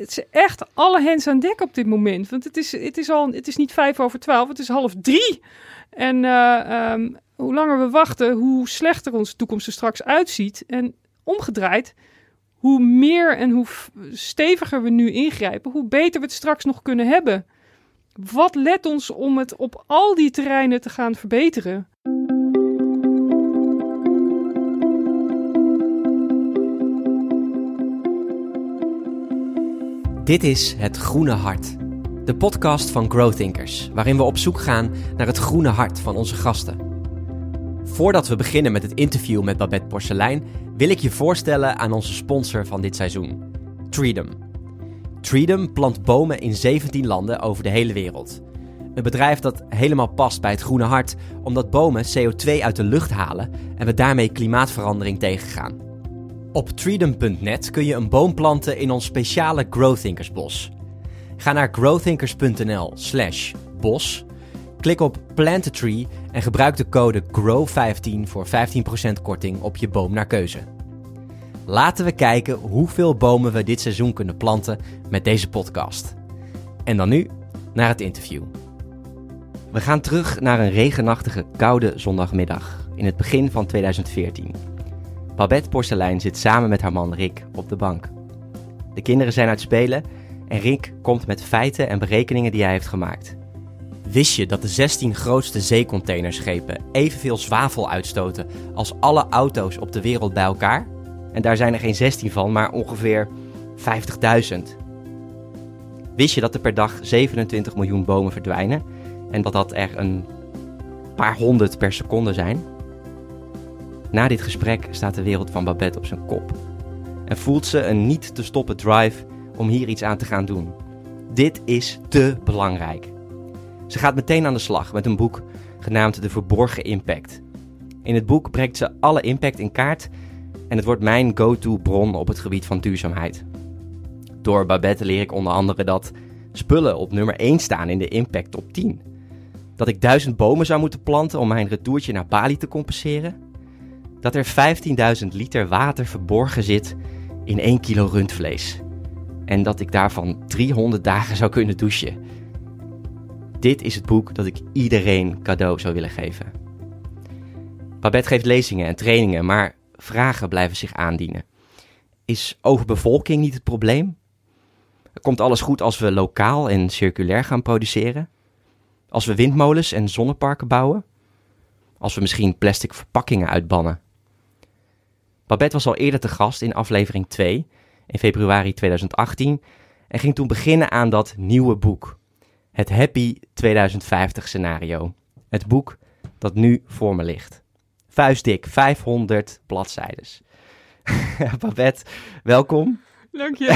het is echt alle hens aan dek op dit moment. Want het is, het is, al, het is niet vijf over twaalf, het is half drie. En uh, um, hoe langer we wachten, hoe slechter onze toekomst er straks uitziet. En omgedraaid, hoe meer en hoe steviger we nu ingrijpen, hoe beter we het straks nog kunnen hebben. Wat let ons om het op al die terreinen te gaan verbeteren? Dit is Het Groene Hart, de podcast van Growthinkers, waarin we op zoek gaan naar het groene hart van onze gasten. Voordat we beginnen met het interview met Babette Porcelein, wil ik je voorstellen aan onze sponsor van dit seizoen, Treedom. Treedom plant bomen in 17 landen over de hele wereld. Een bedrijf dat helemaal past bij het groene hart, omdat bomen CO2 uit de lucht halen en we daarmee klimaatverandering tegengaan. Op treedom.net kun je een boom planten in ons speciale Growthinkersbos. Ga naar growthinkers.nl slash bos, klik op Plant a Tree en gebruik de code GROW15 voor 15% korting op je boom naar keuze. Laten we kijken hoeveel bomen we dit seizoen kunnen planten met deze podcast. En dan nu naar het interview. We gaan terug naar een regenachtige, koude zondagmiddag in het begin van 2014. Babette Porselein zit samen met haar man Rick op de bank. De kinderen zijn uit spelen en Rick komt met feiten en berekeningen die hij heeft gemaakt. Wist je dat de 16 grootste zeecontainerschepen evenveel zwavel uitstoten als alle auto's op de wereld bij elkaar? En daar zijn er geen 16 van, maar ongeveer 50.000. Wist je dat er per dag 27 miljoen bomen verdwijnen en dat dat er een paar honderd per seconde zijn? Na dit gesprek staat de wereld van Babette op zijn kop. En voelt ze een niet te stoppen drive om hier iets aan te gaan doen. Dit is te belangrijk. Ze gaat meteen aan de slag met een boek genaamd De Verborgen Impact. In het boek brengt ze alle impact in kaart en het wordt mijn go-to bron op het gebied van duurzaamheid. Door Babette leer ik onder andere dat spullen op nummer 1 staan in de impact top 10. Dat ik duizend bomen zou moeten planten om mijn retourtje naar Bali te compenseren dat er 15.000 liter water verborgen zit in 1 kilo rundvlees. En dat ik daarvan 300 dagen zou kunnen douchen. Dit is het boek dat ik iedereen cadeau zou willen geven. Babette geeft lezingen en trainingen, maar vragen blijven zich aandienen. Is overbevolking niet het probleem? Komt alles goed als we lokaal en circulair gaan produceren? Als we windmolens en zonneparken bouwen? Als we misschien plastic verpakkingen uitbannen? Babette was al eerder te gast in aflevering 2 in februari 2018 en ging toen beginnen aan dat nieuwe boek. Het Happy 2050 scenario. Het boek dat nu voor me ligt. Vuistdik, 500 bladzijden. Babette, welkom. Dank je.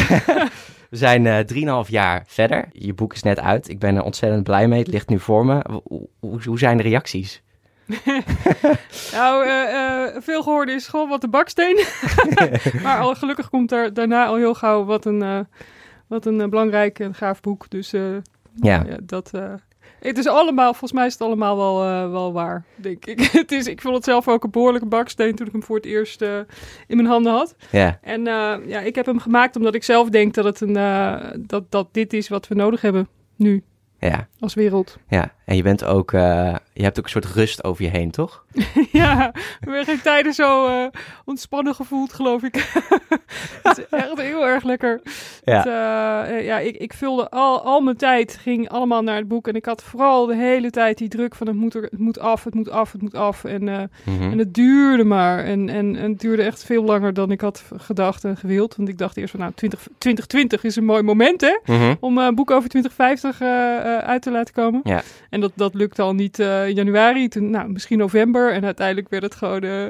We zijn uh, 3,5 jaar verder. Je boek is net uit. Ik ben er ontzettend blij mee. Het ligt nu voor me. Hoe, hoe zijn de reacties? nou, uh, uh, veel gehoord is gewoon wat de baksteen. maar al, gelukkig komt er daarna al heel gauw wat een, uh, wat een belangrijk en gaaf boek. Dus ja. ja. dat... het is allemaal, volgens mij is het allemaal wel, wel waar, denk ik. het is, ik vond het zelf ook een behoorlijke baksteen toen ik hem voor het eerst in mijn handen had. Ja. En ja, ik heb hem gemaakt omdat ik zelf denk dat, het een, dat, dat dit is wat we nodig hebben nu. Ja. Als wereld. Ja, en je bent ook, uh, je hebt ook een soort rust over je heen, toch? ja, ik ben geen tijden zo uh, ontspannen gevoeld, geloof ik. het is echt heel erg lekker. Ja, het, uh, ja ik, ik vulde al, al mijn tijd, ging allemaal naar het boek. En ik had vooral de hele tijd die druk van het moet, er, het moet af, het moet af, het moet af. En, mm -hmm. en het duurde maar. En, en, en het duurde echt veel langer dan ik had gedacht en gewild. Want ik dacht eerst van, nou, 20, 2020 is een mooi moment, hè? Mm -hmm. Om een boek over 2050 uit te laten komen. Ja. En dat, dat lukte al niet uh, in januari, toen, nou, misschien november. En uiteindelijk werd het gewoon uh,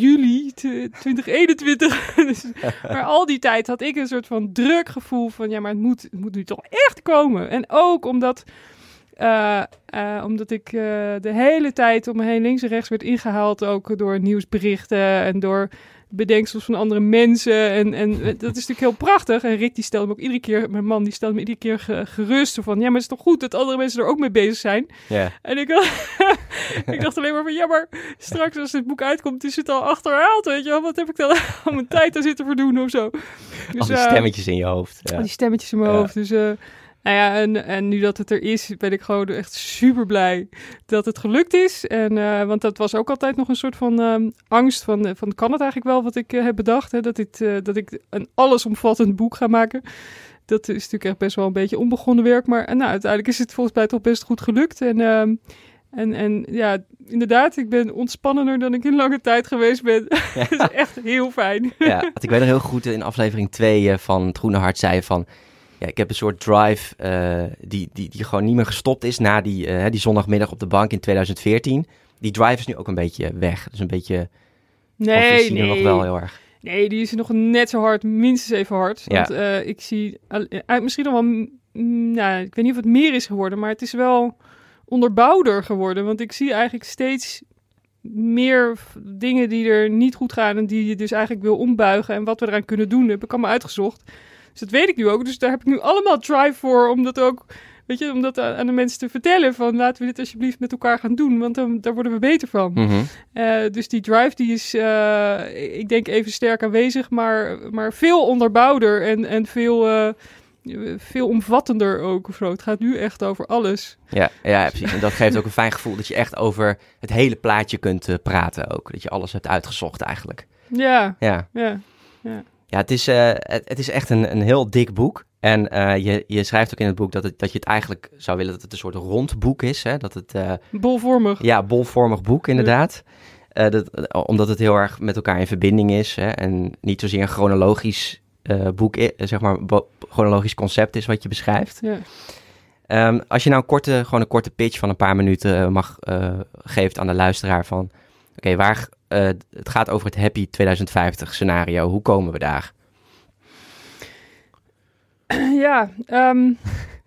juli 2021. dus, maar al die tijd had ik een soort van druk gevoel van... ja, maar het moet, het moet nu toch echt komen. En ook omdat... Uh, uh, omdat ik uh, de hele tijd om me heen links en rechts werd ingehaald, ook door nieuwsberichten en door bedenksels van andere mensen. En, en dat is natuurlijk heel prachtig. En Rick die stelde me ook iedere keer, mijn man die stelde me iedere keer gerust. Van ja, maar het is toch goed dat andere mensen er ook mee bezig zijn. Ja. En ik, ik dacht alleen maar van ja, maar straks als dit boek uitkomt, is het al achterhaald. Weet je wel, wat heb ik dan al mijn tijd aan zitten verdoen of zo. Dus, al die stemmetjes in je hoofd. Ja. Al die stemmetjes in mijn hoofd. Dus uh, nou ja, en, en nu dat het er is, ben ik gewoon echt super blij dat het gelukt is. En, uh, want dat was ook altijd nog een soort van uh, angst van, uh, van kan het eigenlijk wel wat ik heb bedacht. Hè? Dat, dit, dat ik een allesomvattend boek ga maken. Dat is natuurlijk echt best wel een beetje onbegonnen werk. Maar nou, uiteindelijk is het volgens mij toch best goed gelukt. En, ehm, en, en ja, inderdaad, ik ben ontspannender dan ik in lange tijd geweest ben. Ja. dat is echt heel fijn. Ja, want ik weet nog heel goed in aflevering 2 van Het Groene Hart zei van ja, ik heb een soort drive uh, die, die, die gewoon niet meer gestopt is na die, uh, die zondagmiddag op de bank in 2014. Die drive is nu ook een beetje weg. Dus een beetje. Nee, zie nee. nog wel heel erg. Nee, die is nog net zo hard, minstens even hard. Want ja. uh, ik zie misschien nog wel, nou, ik weet niet of het meer is geworden, maar het is wel onderbouwder geworden. Want ik zie eigenlijk steeds meer dingen die er niet goed gaan en die je dus eigenlijk wil ombuigen. En wat we eraan kunnen doen, heb ik allemaal uitgezocht. Dus dat weet ik nu ook. Dus daar heb ik nu allemaal drive voor om dat ook, weet je, om dat aan de mensen te vertellen. Van laten we dit alsjeblieft met elkaar gaan doen, want dan, daar worden we beter van. Mm -hmm. uh, dus die drive die is, uh, ik denk even sterk aanwezig, maar, maar veel onderbouwder en, en veel... Uh, veel omvattender ook of zo. Het gaat nu echt over alles. Ja, ja, precies. En dat geeft ook een fijn gevoel dat je echt over het hele plaatje kunt praten ook. Dat je alles hebt uitgezocht eigenlijk. Ja, ja. ja, ja. Ja, het is, uh, het, het, is echt een, een heel dik boek. En uh, je, je schrijft ook in het boek dat, het, dat je het eigenlijk zou willen dat het een soort rond boek is. Hè? Dat het, uh, bolvormig. Ja, bolvormig boek inderdaad. Ja. Dat, omdat het heel erg met elkaar in verbinding is. Hè? En niet zozeer een chronologisch boek, zeg maar, chronologisch concept is wat je beschrijft. Ja. Um, als je nou een korte, gewoon een korte pitch van een paar minuten mag geeft aan de luisteraar van... Oké, okay, waar uh, het gaat over het Happy 2050 scenario. Hoe komen we daar? Ja, um,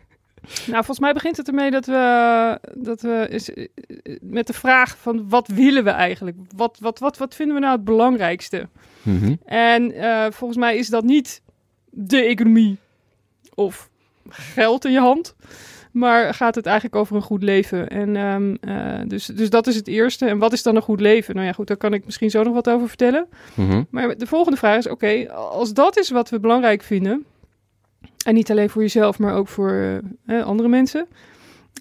nou volgens mij begint het ermee dat we, dat we is, met de vraag van wat willen we eigenlijk? Wat, wat, wat, wat vinden we nou het belangrijkste? Mm -hmm. En uh, volgens mij is dat niet de economie of geld in je hand. Maar gaat het eigenlijk over een goed leven? En um, uh, dus, dus dat is het eerste. En wat is dan een goed leven? Nou ja, goed, daar kan ik misschien zo nog wat over vertellen. Mm -hmm. Maar de volgende vraag is: oké, okay, als dat is wat we belangrijk vinden, en niet alleen voor jezelf, maar ook voor uh, andere mensen.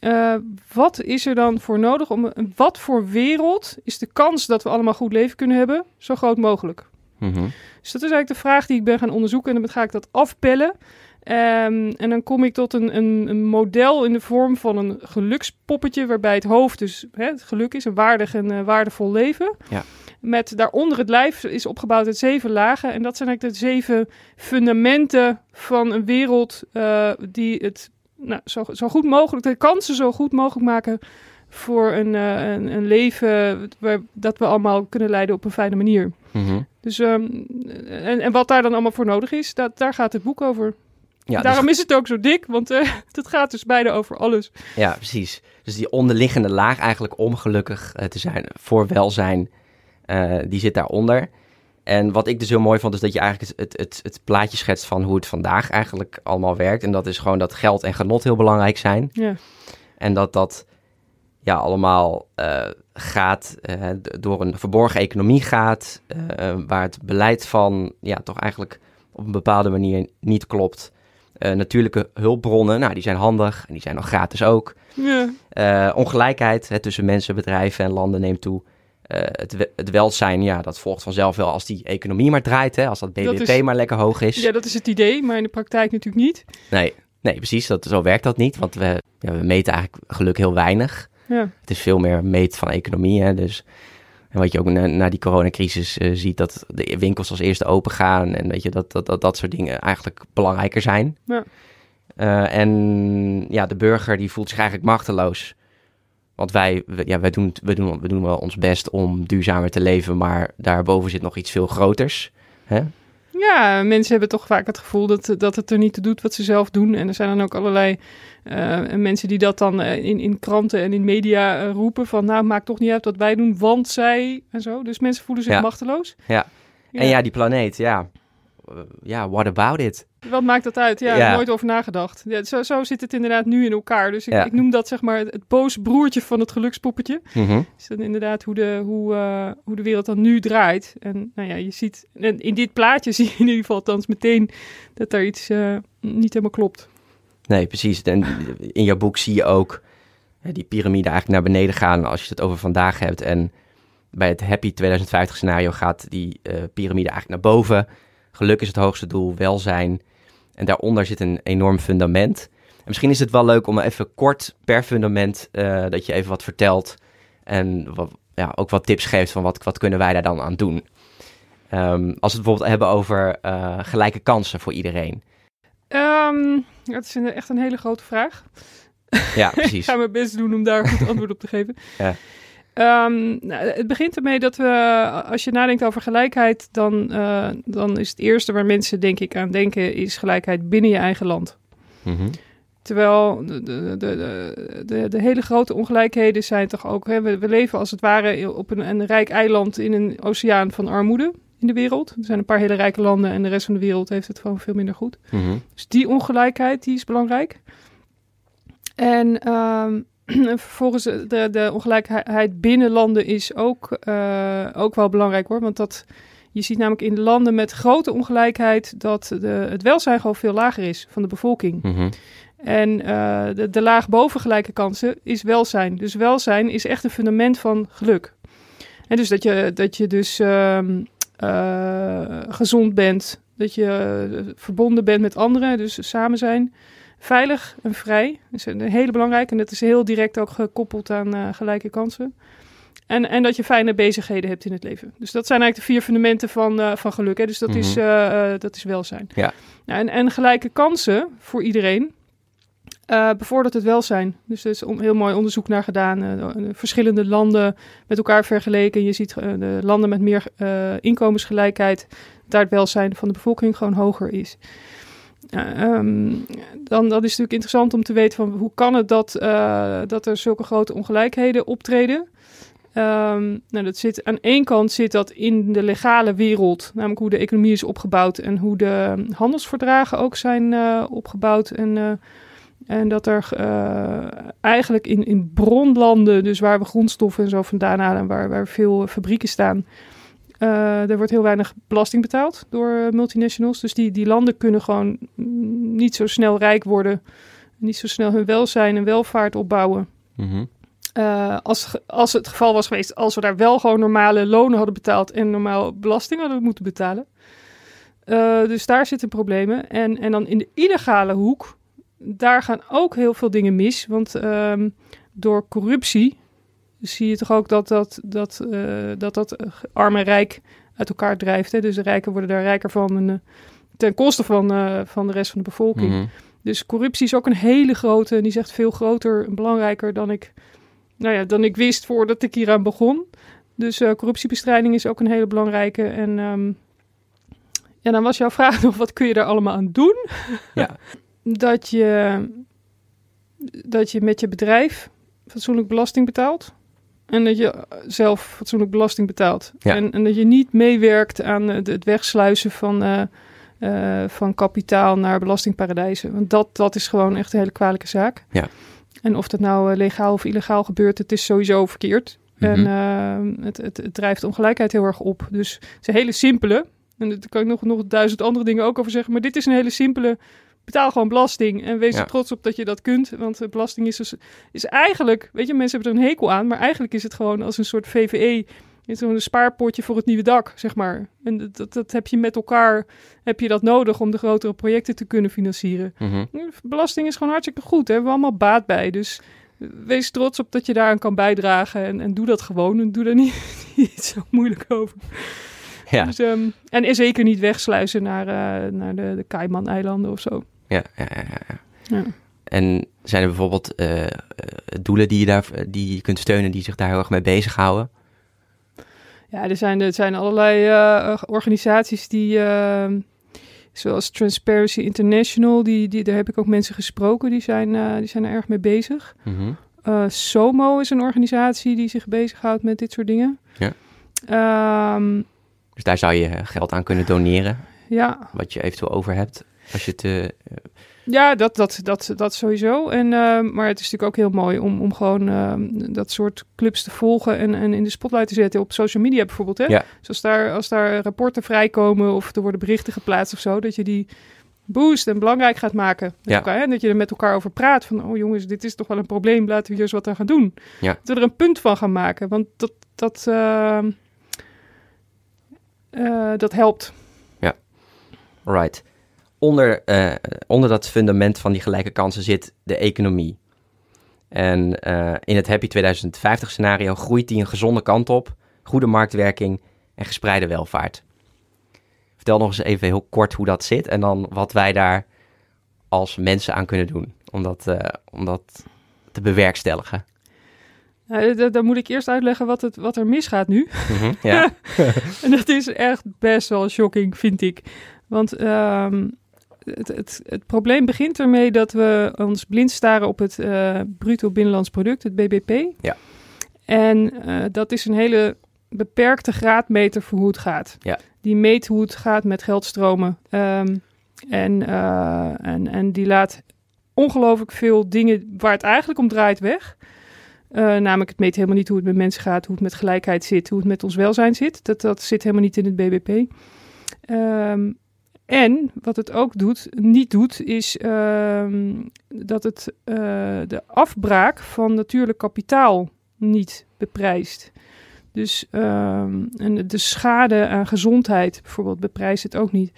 Uh, wat is er dan voor nodig om wat voor wereld is de kans dat we allemaal goed leven kunnen hebben zo groot mogelijk? Mm -hmm. Dus dat is eigenlijk de vraag die ik ben gaan onderzoeken en dan ga ik dat afpellen. Um, en dan kom ik tot een, een, een, model in de vorm van een gelukspoppetje, waarbij het hoofd dus hè, het geluk is, een waardig en uh, waardevol leven. Ja. Met daaronder het lijf is opgebouwd uit zeven lagen. En dat zijn eigenlijk de zeven fundamenten van een wereld uh, die het nou, zo, zo, goed mogelijk, de kansen zo goed mogelijk maken voor een, uh, een, een, leven waar, dat we allemaal kunnen leiden op een fijne manier. Mm -hmm. Dus, um, en, en wat daar dan allemaal voor nodig is, dat, daar gaat het boek over. Ja, Daarom dus, is het ook zo dik, want uh, het gaat dus beide over alles. Ja, precies. Dus die onderliggende laag eigenlijk om gelukkig uh, te zijn, voor welzijn, uh, die zit daaronder. En wat ik dus heel mooi vond, is dat je eigenlijk het, het, het, plaatje schetst van hoe het vandaag eigenlijk allemaal werkt. En dat is gewoon dat geld en genot heel belangrijk zijn. Ja. En dat dat ja, allemaal uh, gaat uh, door een verborgen economie gaat, uh, waar het beleid van ja, toch eigenlijk op een bepaalde manier niet klopt. Natuurlijke hulpbronnen, nou, die zijn handig en die zijn nog gratis ook. Ja. ongelijkheid hè, tussen mensen, bedrijven en landen neemt toe. het, het welzijn, ja, dat volgt vanzelf wel als die economie maar draait, hè, als dat BBP dat is, maar lekker hoog is. Ja, dat is het idee, maar in de praktijk natuurlijk niet. Nee, nee precies, dat, zo werkt dat niet, want we, ja, we meten eigenlijk geluk heel weinig. Ja. Het is veel meer meet van economie. Hè? Dus, en wat je ook na, na die coronacrisis uh, ziet, dat de winkels als eerste open gaan. En weet je, dat, dat, dat, dat soort dingen eigenlijk belangrijker zijn. Ja. Uh, en ja, de burger die voelt zich eigenlijk machteloos. Want wij, we, ja, wij, doen, we, doen, we doen wel ons best om duurzamer te leven, maar daarboven zit nog iets veel groters. Hè? Ja, mensen hebben toch vaak het gevoel dat, dat het er niet toe doet wat ze zelf doen. En er zijn dan ook allerlei uh, mensen die dat dan uh, in, in kranten en in media uh, roepen van... nou, maakt toch niet uit wat wij doen, want zij en zo. Dus mensen voelen zich ja. machteloos. Ja, En ja, die planeet, ja. Ja, what about it? Wat maakt dat uit? Ja, nooit over nagedacht. Ja, zo, zo zit het inderdaad nu in elkaar. Dus ik, ik noem dat zeg maar het, boze broertje van het gelukspoppetje. Mm Is dan inderdaad hoe de, hoe, uh, hoe de wereld dan nu draait. En nou ja, je ziet, in dit plaatje zie je in ieder geval althans meteen dat er iets uh, niet helemaal klopt. Nee, precies. En in jouw boek zie je ook die piramide eigenlijk naar beneden gaan als je het over vandaag hebt. En bij het Happy 2050 scenario gaat die uh, piramide eigenlijk naar boven. Geluk is het hoogste doel, welzijn en daaronder zit een enorm fundament. En misschien is het wel leuk om even kort per fundament uh, dat je even wat vertelt. En wat, ja, ook wat tips geeft van wat, wat kunnen wij daar dan aan doen. Um, als we het bijvoorbeeld hebben over uh, gelijke kansen voor iedereen. Um, dat is echt een hele grote vraag. Ja, precies. Ik ga mijn best doen om daar een goed antwoord op te geven. Ja. Um, nou, het begint ermee dat we, als je nadenkt over gelijkheid, dan, uh, dan is het eerste waar mensen denk ik aan denken, is gelijkheid binnen je eigen land. Mm -hmm. Terwijl de, de, de, de, de, hele grote ongelijkheden zijn toch ook, hè, we, we, leven als het ware op een, een rijk eiland in een oceaan van armoede in de wereld. Er zijn een paar hele rijke landen en de rest van de wereld heeft het gewoon veel minder goed. Mm -hmm. Dus die ongelijkheid, die is belangrijk. En um, vervolgens eh, de, de ongelijkheid binnen landen is ook, uh, ook wel belangrijk hoor. Want dat, je ziet namelijk in landen met grote ongelijkheid dat de, het welzijn gewoon veel lager is van de bevolking. Mm -hmm. En uh, de, de laag boven gelijke kansen is welzijn. Dus welzijn is echt een fundament van geluk. En dus dat je, dat je dus uh, gezond bent, dat je verbonden bent met anderen, dus samen zijn veilig en vrij. Is een hele belangrijke en dat is heel direct ook gekoppeld aan uh, gelijke kansen. En, en dat je fijne bezigheden hebt in het leven. Dus dat zijn eigenlijk de vier fundamenten van, uh, van geluk. Hè? Dus dat, mm -hmm. is, uh, dat is welzijn. Ja. Nou, en, en gelijke kansen voor iedereen bevordert het welzijn. Dus er is een heel mooi onderzoek naar gedaan. verschillende landen met elkaar vergeleken. Je ziet de landen met meer inkomensgelijkheid, daar het welzijn van de bevolking gewoon hoger is. Um, dan dat is natuurlijk interessant om te weten van hoe kan het dat, uh, dat er zulke grote ongelijkheden optreden. Um, nou, dat zit, aan één kant zit dat in de legale wereld, namelijk hoe de economie is opgebouwd en hoe de handelsverdragen ook zijn uh, opgebouwd. En, en dat er eigenlijk in, in bronlanden, dus waar we grondstoffen en zo vandaan halen, waar, waar veel fabrieken staan, uh, er wordt heel weinig belasting betaald door multinationals. Dus die, die landen kunnen gewoon niet zo snel rijk worden. Niet zo snel hun welzijn en welvaart opbouwen. Mm -hmm. uh, als, als het geval was geweest, als we daar wel gewoon normale lonen hadden betaald en normaal belasting hadden moeten betalen. Uh, dus daar zitten problemen. En, en dan in de illegale hoek, daar gaan ook heel veel dingen mis. Want um, door corruptie zie je toch ook dat dat, dat, uh, dat, dat arm en rijk uit elkaar drijft. Hè? Dus de rijken worden daar rijker van en, uh, ten koste van, van de rest van de bevolking. Mm -hmm. Dus corruptie is ook een hele grote, en die zegt veel groter en belangrijker dan ik, nou ja, dan ik wist voordat ik hieraan begon. Dus corruptiebestrijding is ook een hele belangrijke. En um, ja, dan was jouw vraag nog, wat kun je daar allemaal aan doen? Ja. dat, je, dat je met je bedrijf fatsoenlijk belasting betaalt. En dat je zelf fatsoenlijk belasting betaalt. Ja. En, en, dat je niet meewerkt aan het, het wegsluizen van, uh, uh, van kapitaal naar belastingparadijzen. Want dat, dat is gewoon echt een hele kwalijke zaak. Ja. En of dat nou legaal of illegaal gebeurt, het is sowieso verkeerd. Mm -hmm. En het, het, het, drijft ongelijkheid heel erg op. Dus het is een hele simpele. En daar kan ik nog, nog duizend andere dingen ook over zeggen. Maar dit is een hele simpele betaal gewoon belasting en wees er trots op dat je dat kunt. Want belasting is, dus, is eigenlijk, weet je, mensen hebben er een hekel aan, maar eigenlijk is het gewoon als een soort VVE. Een spaarpotje voor het nieuwe dak, zeg maar. En dat, dat, dat, heb je met elkaar, heb je dat nodig om de grotere projecten te kunnen financieren. Mm -hmm. Belasting is gewoon hartstikke goed, daar hebben we allemaal baat bij. Dus wees trots op dat je daaraan kan bijdragen en, en doe dat gewoon. En doe daar niet, niet zo moeilijk over. Ja. Dus, um, en zeker niet wegsluizen naar, uh, naar de, de Cayman-eilanden of zo. Ja, ja, ja, ja. ja. En zijn er bijvoorbeeld uh, doelen die je, daar, die je kunt steunen die zich daar heel erg mee bezighouden? Ja, er zijn, er zijn allerlei uh, organisaties die, ehm, zoals Transparency International, die, die, daar heb ik ook mensen gesproken, die zijn, die zijn er erg mee bezig. Mm -hmm. SOMO is een organisatie die zich bezighoudt met dit soort dingen. Ja. Um, Dus daar zou je geld aan kunnen doneren. Ja. Wat je eventueel over hebt. Als je te. Ja, dat, dat, dat, dat sowieso. En, maar het is natuurlijk ook heel mooi om, om gewoon dat soort clubs te volgen en, en in de spotlight te zetten op social media bijvoorbeeld. Hè? Ja. Dus als daar, als daar rapporten vrijkomen of er worden berichten geplaatst of zo, dat je die boost en belangrijk gaat maken. Met elkaar, hè? Dat je er met elkaar over praat. Van, oh jongens, dit is toch wel een probleem. Laten we hier eens wat aan gaan doen. Ja. Dat we er een punt van gaan maken. Want dat, dat, uh, uh, dat helpt. Ja, right. Onder, uh, onder dat fundament van die gelijke kansen zit de economie. En in het Happy 2050 scenario groeit die een gezonde kant op. Goede marktwerking en gespreide welvaart. Vertel nog eens even heel kort hoe dat zit en dan wat wij daar als mensen aan kunnen doen om dat, uh, om dat te bewerkstelligen. Nou, dan moet ik eerst uitleggen wat, het, wat er misgaat nu. Mm -hmm, ja. en dat is echt best wel shocking, vind ik. Want um, het, het, het, probleem begint ermee dat we ons blind staren op het uh, bruto binnenlands product, het BBP. Ja. En uh, dat is een hele beperkte graadmeter voor hoe het gaat. Ja. Die meet hoe het gaat met geldstromen. Um, en, uh, en, en die laat ongelooflijk veel dingen waar het eigenlijk om draait weg. Uh, namelijk, het meet helemaal niet hoe het met mensen gaat, hoe het met gelijkheid zit, hoe het met ons welzijn zit. Dat, dat zit helemaal niet in het BBP. Um, en wat het ook doet, niet doet, is um, dat het uh, de afbraak van natuurlijk kapitaal niet beprijst. Dus um, en de schade aan gezondheid bijvoorbeeld beprijst het ook niet.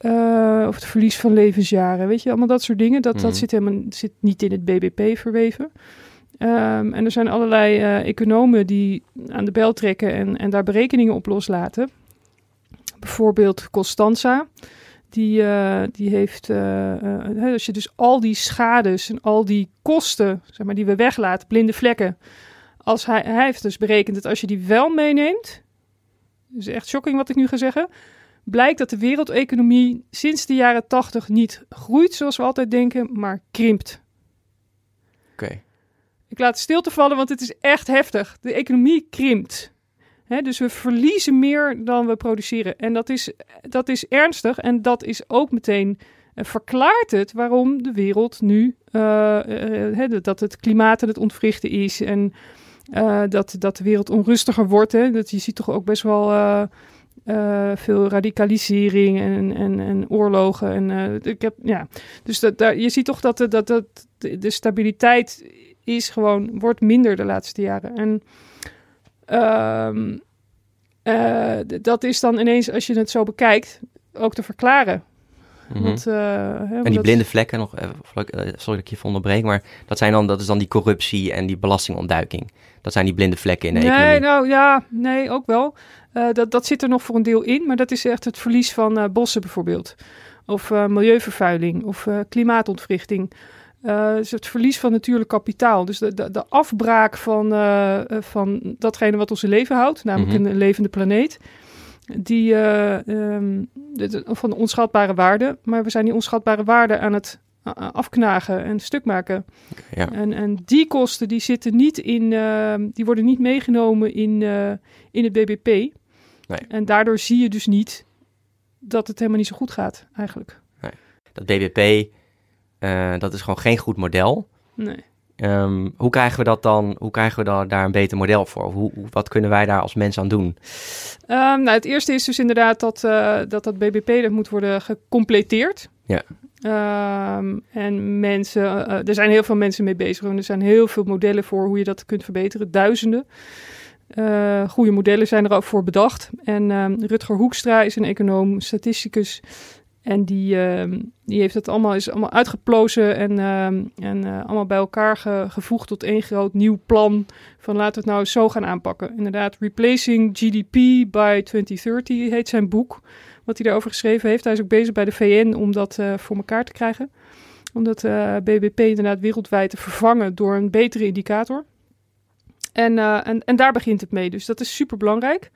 Uh, of het verlies van levensjaren, weet je, allemaal dat soort dingen. Dat, mm. dat zit, helemaal, zit niet in het BBP verweven. Um, en er zijn allerlei uh, economen die aan de bel trekken en, en daar berekeningen op loslaten. Bijvoorbeeld Constanza. Die, uh, die heeft, uh, als je dus al die schades en al die kosten, zeg maar, die we weglaten, blinde vlekken. Als hij, hij heeft dus berekend dat als je die wel meeneemt, dus echt shocking wat ik nu ga zeggen, blijkt dat de wereldeconomie sinds de jaren 80 niet groeit zoals we altijd denken, maar krimpt. Oké. Okay. Ik laat stilte vallen, want het is echt heftig. De economie krimpt. Dus we verliezen meer dan we produceren. En dat is, dat is ernstig. En dat is ook meteen uh, verklaart het waarom de wereld nu uh, he, dat het klimaat aan het ontwrichten is. En dat, dat de wereld onrustiger wordt. Hè. Dat, je ziet toch ook best wel veel radicalisering en, en, en oorlogen. En, ik heb, ja. Dus dat, daar, je ziet toch dat, dat, dat de stabiliteit is gewoon, wordt minder de laatste jaren. En um, uh, dat is dan ineens, als je het zo bekijkt, ook te verklaren. Mhm. Want, uh, hè, En die blinde vlekken, nog even, eh, sorry dat ik je even onderbreek, maar dat, zijn dan, dat is dan die corruptie en die belastingontduiking. Dat zijn die blinde vlekken in de Nee, economie. nou ja, nee, ook wel. Eh, dat, dat zit er nog voor een deel in, maar dat is echt het verlies van eh, bossen bijvoorbeeld. Of eh, milieuvervuiling, of eh, klimaatontwrichting. Eh, het verlies van natuurlijk kapitaal. Dus de, de, de afbraak van, eh, van datgene wat ons in leven houdt, namelijk Mhm. een levende planeet. Die eh, ehm, de- van de onschatbare waarde. Maar we zijn die onschatbare waarde aan het afknagen en stuk maken. Ja. En, en die kosten die zitten niet in, eh, die worden niet meegenomen in, in het BBP. Nee. En daardoor zie je dus niet dat het helemaal niet zo goed gaat, eigenlijk. Dat BBP, eh, dat is gewoon geen goed model. Nee. Ehm, hoe krijgen we dat dan, hoe krijgen we da- daar een beter model voor? Hoe, wat kunnen wij daar als mens aan doen? Ehm, nou, het eerste is dus inderdaad dat eh, dat, dat BBP dat moet worden gecompleteerd. Ja. Ehm, en mensen, eh, er zijn heel veel mensen mee bezig. En er zijn heel veel modellen voor hoe je dat kunt verbeteren. Duizenden. Eh, goede modellen zijn er ook voor bedacht. En Rutger Hoekstra is een econoom, statisticus. En die, ehm, die heeft het allemaal, is allemaal uitgeplozen en, ehm, en eh, allemaal bij elkaar ge- gevoegd tot één groot nieuw plan. Van laten we het nou zo gaan aanpakken. Inderdaad, Replacing GDP by 2030 heet zijn boek. Wat hij daarover geschreven heeft. Hij is ook bezig bij de VN om dat eh, voor elkaar te krijgen. Om dat eh, BBP inderdaad wereldwijd te vervangen door een betere indicator. En, en, en daar begint het mee. Dus dat is super belangrijk.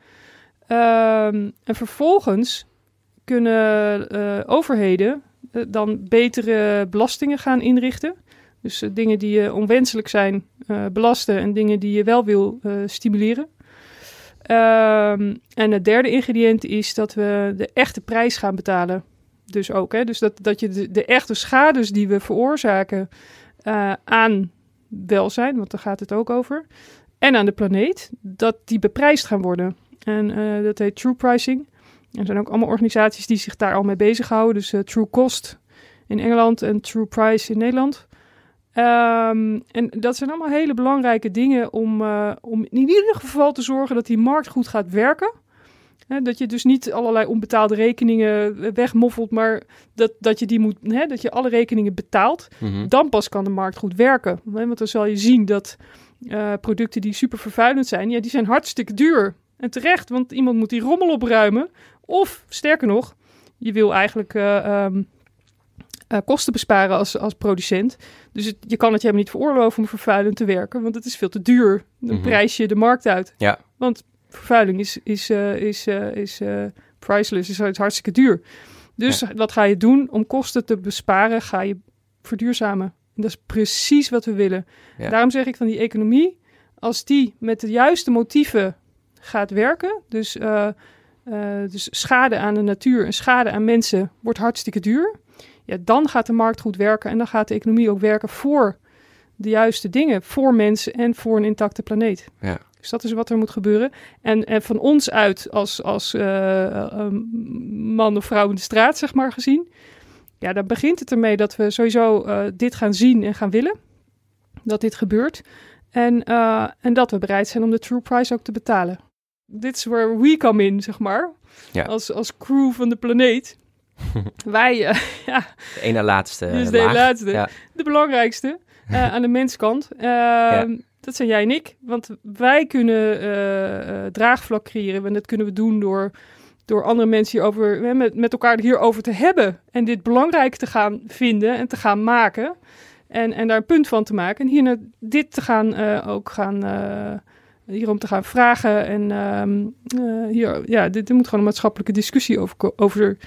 en vervolgens kunnen eh, overheden eh, dan betere belastingen gaan inrichten. Dus eh, dingen die onwenselijk zijn, belasten en dingen die je wel wil stimuleren. Ehm, en het derde ingrediënt is dat we de echte prijs gaan betalen. Dus ook, hè? Dus dat, dat je de, de echte schades die we veroorzaken aan welzijn, want daar gaat het ook over, en aan de planeet, dat die beprijsd gaan worden. En dat heet true pricing. Er zijn ook allemaal organisaties die zich daar al mee bezighouden. Dus uh, True Cost in Engeland en True Price in Nederland. Um, en dat zijn allemaal hele belangrijke dingen om, uh, om in ieder geval te zorgen dat die markt goed gaat werken. He, dat je dus niet allerlei onbetaalde rekeningen wegmoffelt, maar dat, dat je die moet, he, dat je alle rekeningen betaalt. Mm -hmm. Dan pas kan de markt goed werken. He, want dan zal je zien dat uh, producten die super vervuilend zijn, ja, die zijn hartstikke duur. En terecht, want iemand moet die rommel opruimen. Of sterker nog, je wil eigenlijk uh, um, uh, kosten besparen als, als producent. Dus het, je kan het je helemaal niet veroorloven om vervuilend te werken, want het is veel te duur. Dan mm -hmm. prijs je de markt uit. Ja. Want vervuiling is, is, uh, is, is priceless, is hartstikke duur. Dus ja. wat ga je doen om kosten te besparen? Ga je verduurzamen. En dat is precies wat we willen. Ja. Daarom zeg ik van die economie, als die met de juiste motieven gaat werken, dus, uh, uh, dus schade aan de natuur en schade aan mensen wordt hartstikke duur. Ja, dan gaat de markt goed werken en dan gaat de economie ook werken voor de juiste dingen, voor mensen en voor een intacte planeet. Ja. Dus dat is wat er moet gebeuren. En, en van ons uit, als, als uh, man of vrouw in de straat, zeg maar, gezien, ja, dan begint het ermee dat we sowieso dit gaan zien en gaan willen. Dat dit gebeurt. En, en dat we bereid zijn om de true price ook te betalen dit is where we come in, zeg maar. Ja. Als, als crew van de planeet. Wij, uh, ja. De ene laatste. Dus de laatste. Ja. De belangrijkste uh, aan de menskant. Uh, ja. Dat zijn jij en ik. Want wij kunnen draagvlak creëren. En dat kunnen we doen door, door andere mensen hierover, met, met elkaar hierover te hebben. En dit belangrijk te gaan vinden en te gaan maken. En, en daar een punt van te maken. En hier dit te gaan ook gaan hierom te gaan vragen. En um, uh, hier, ja, dit, er moet gewoon een maatschappelijke discussie over, over